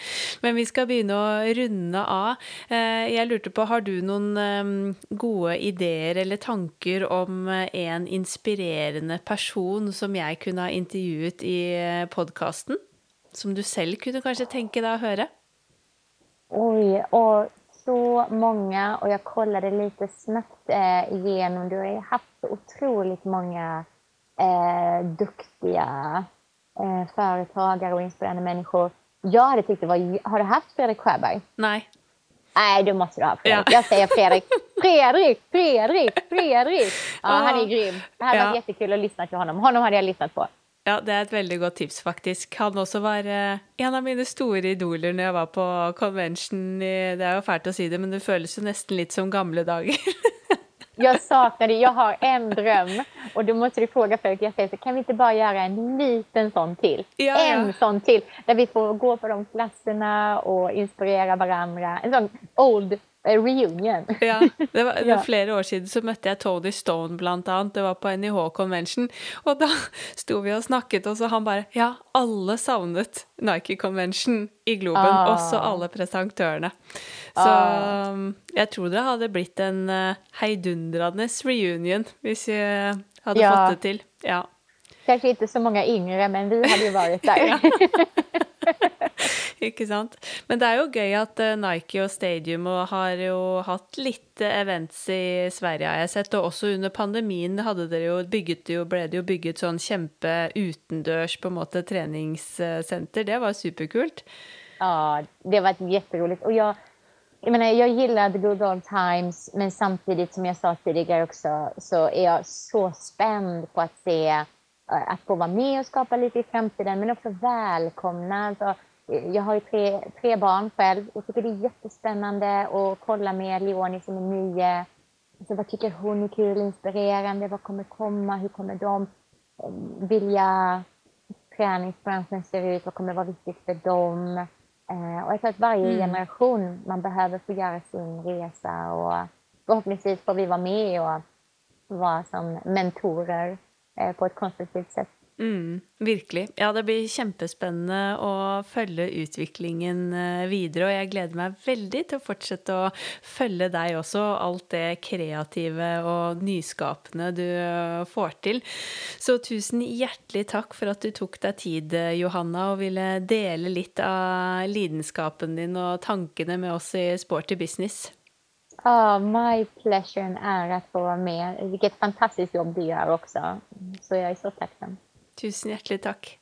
Speaker 1: Men vi skal begynne å runde av. Eh, jeg lurte på, har du noen gode ideer eller tanker om en inspirerende person som jeg kunne ha intervjuet i eh, podkasten? Som du själv kunde kanske tänka dig att höra?
Speaker 2: Oj, och så många. Och jag kollade lite snabbt eh, igenom. Du har ju haft så otroligt många eh, duktiga eh, företagare och inspirerande människor. Jag hade tyckt det var... Har du haft Fredrik Sjöberg?
Speaker 1: Nej.
Speaker 2: Nej, du måste du ha Fredrik. Ja. Jag säger Fredrik. Fredrik, Fredrik, Fredrik! Ja, han är grym. Det hade ja. varit jättekul att lyssna till honom. Honom hade jag lyssnat på.
Speaker 1: Ja, det er et veldig godt tips, faktisk. Han også var eh, en av mine store idoler når jeg var på convention. Det er jo fælt å si det, men det føles jo nesten litt som gamle dager.
Speaker 2: jag saknar det. Jag har en dröm och då måste du fråga folk. Jag säger så, kan vi inte bara göra en liten sån till?
Speaker 1: Ja,
Speaker 2: en
Speaker 1: ja.
Speaker 2: sån till där vi får gå på de klasserna och inspirera varandra. En sån old reunion.
Speaker 1: ja, det var, det var, flere år siden så møtte jeg Tony Stone, blant annet. Det var på NIH Convention. Og da sto vi og snakket, og så han bare Ja, alle savnet Nike Convention i Globen. Ah. Også alle presentørene. Så ah. jeg tror det hadde blitt en uh, heidundrende reunion hvis vi hadde ja. fått det til. Ja.
Speaker 2: Kanske inte så många yngre, men vi hade ju varit där.
Speaker 1: Ikke sant. Men det er jo gøy at eh, Nike og Stadium har jo hatt litt eh, events i Sverige, har jeg sett. Og også under pandemien hadde dere jo bygget, jo, ble det jo bygget sånn kjempe utendørs på måte treningssenter. Det var superkult.
Speaker 2: Ja, det var jätteroligt. Och jag, jag, menar, jag gillar The Good Old Times, men samtidigt som jag sa tidigare också så är jag så spänd på att se att få vara med och skapa lite i framtiden, men också välkomna. Alltså, jag har ju tre, tre barn själv och tycker det är jättespännande att kolla med Leonie som är nio. Alltså, vad tycker hon är kul, inspirerande? Vad kommer komma? Hur kommer de eh, vilja träningsbranschen ser ut? Vad kommer vara viktigt för dem? Eh, och jag tror att varje mm. generation man behöver få göra sin resa och förhoppningsvis får vi vara med och vara som mentorer eh, Eh, på ett konstruktivt sätt.
Speaker 1: Mm, virkelig. Ja, det blir kjempespennende å følge utviklingen eh, videre. Og jeg gleder meg veldig til å fortsette å følge deg også, alt det kreative og nyskapende du eh, får til. Så tusen hjertelig takk for at du tok deg tid, eh, Johanna, og ville dele litt av lidenskapen din og tankene med oss i Sporty Business.
Speaker 2: Oh, my pleasure, and ära att få vara med. Vilket fantastiskt jobb du gör också. Så jag är så tacksam.
Speaker 1: Tusen hjärtligt tack.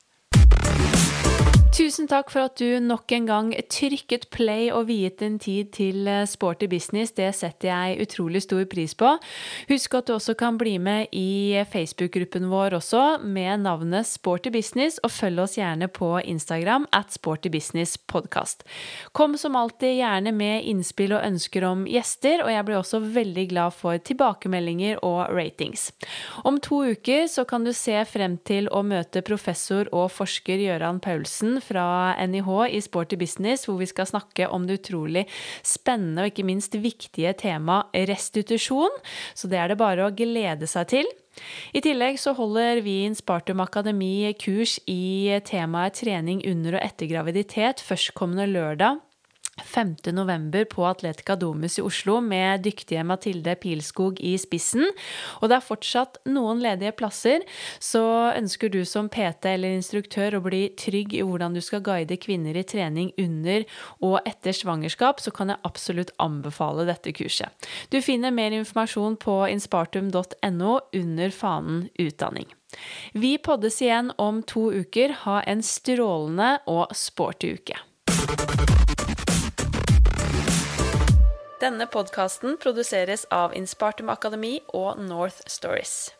Speaker 1: Tusen takk for at du nok en gang trykket play og viet din tid til eh, Sporty business. Det setter jeg utrolig stor pris på. Husk at du også kan bli med i eh, Facebook-gruppen vår også, med navnet Sporty business, og følg oss gjerne på Instagram at Sporty business podcast. Kom som alltid gjerne med innspill og ønsker om gjester, og jeg blir også veldig glad for tilbakemeldinger og ratings. Om to uker så kan du se frem til å møte professor og forsker Gøran Paulsen fra NIH i Sporty Business, hvor vi skal snakke om det utrolig spennende og ikke minst viktige temaet restitusjon. Så det er det bare å glede seg til. I tillegg så holder vi en Spartum Akademi kurs i temaet trening under og etter graviditet førstkommende lørdag 5. november på Atletica Domus i Oslo med dyktige Mathilde Pilskog i spissen. Og det er fortsatt noen ledige plasser, så ønsker du som PT eller instruktør å bli trygg i hvordan du skal guide kvinner i trening under og etter svangerskap, så kan jeg absolutt anbefale dette kurset. Du finner mer informasjon på inspartum.no under fanen utdanning. Vi poddes igjen om to uker. Ha en strålende og sporty uke. Denne podkasten produseres av Inspartum Akademi og North Stories.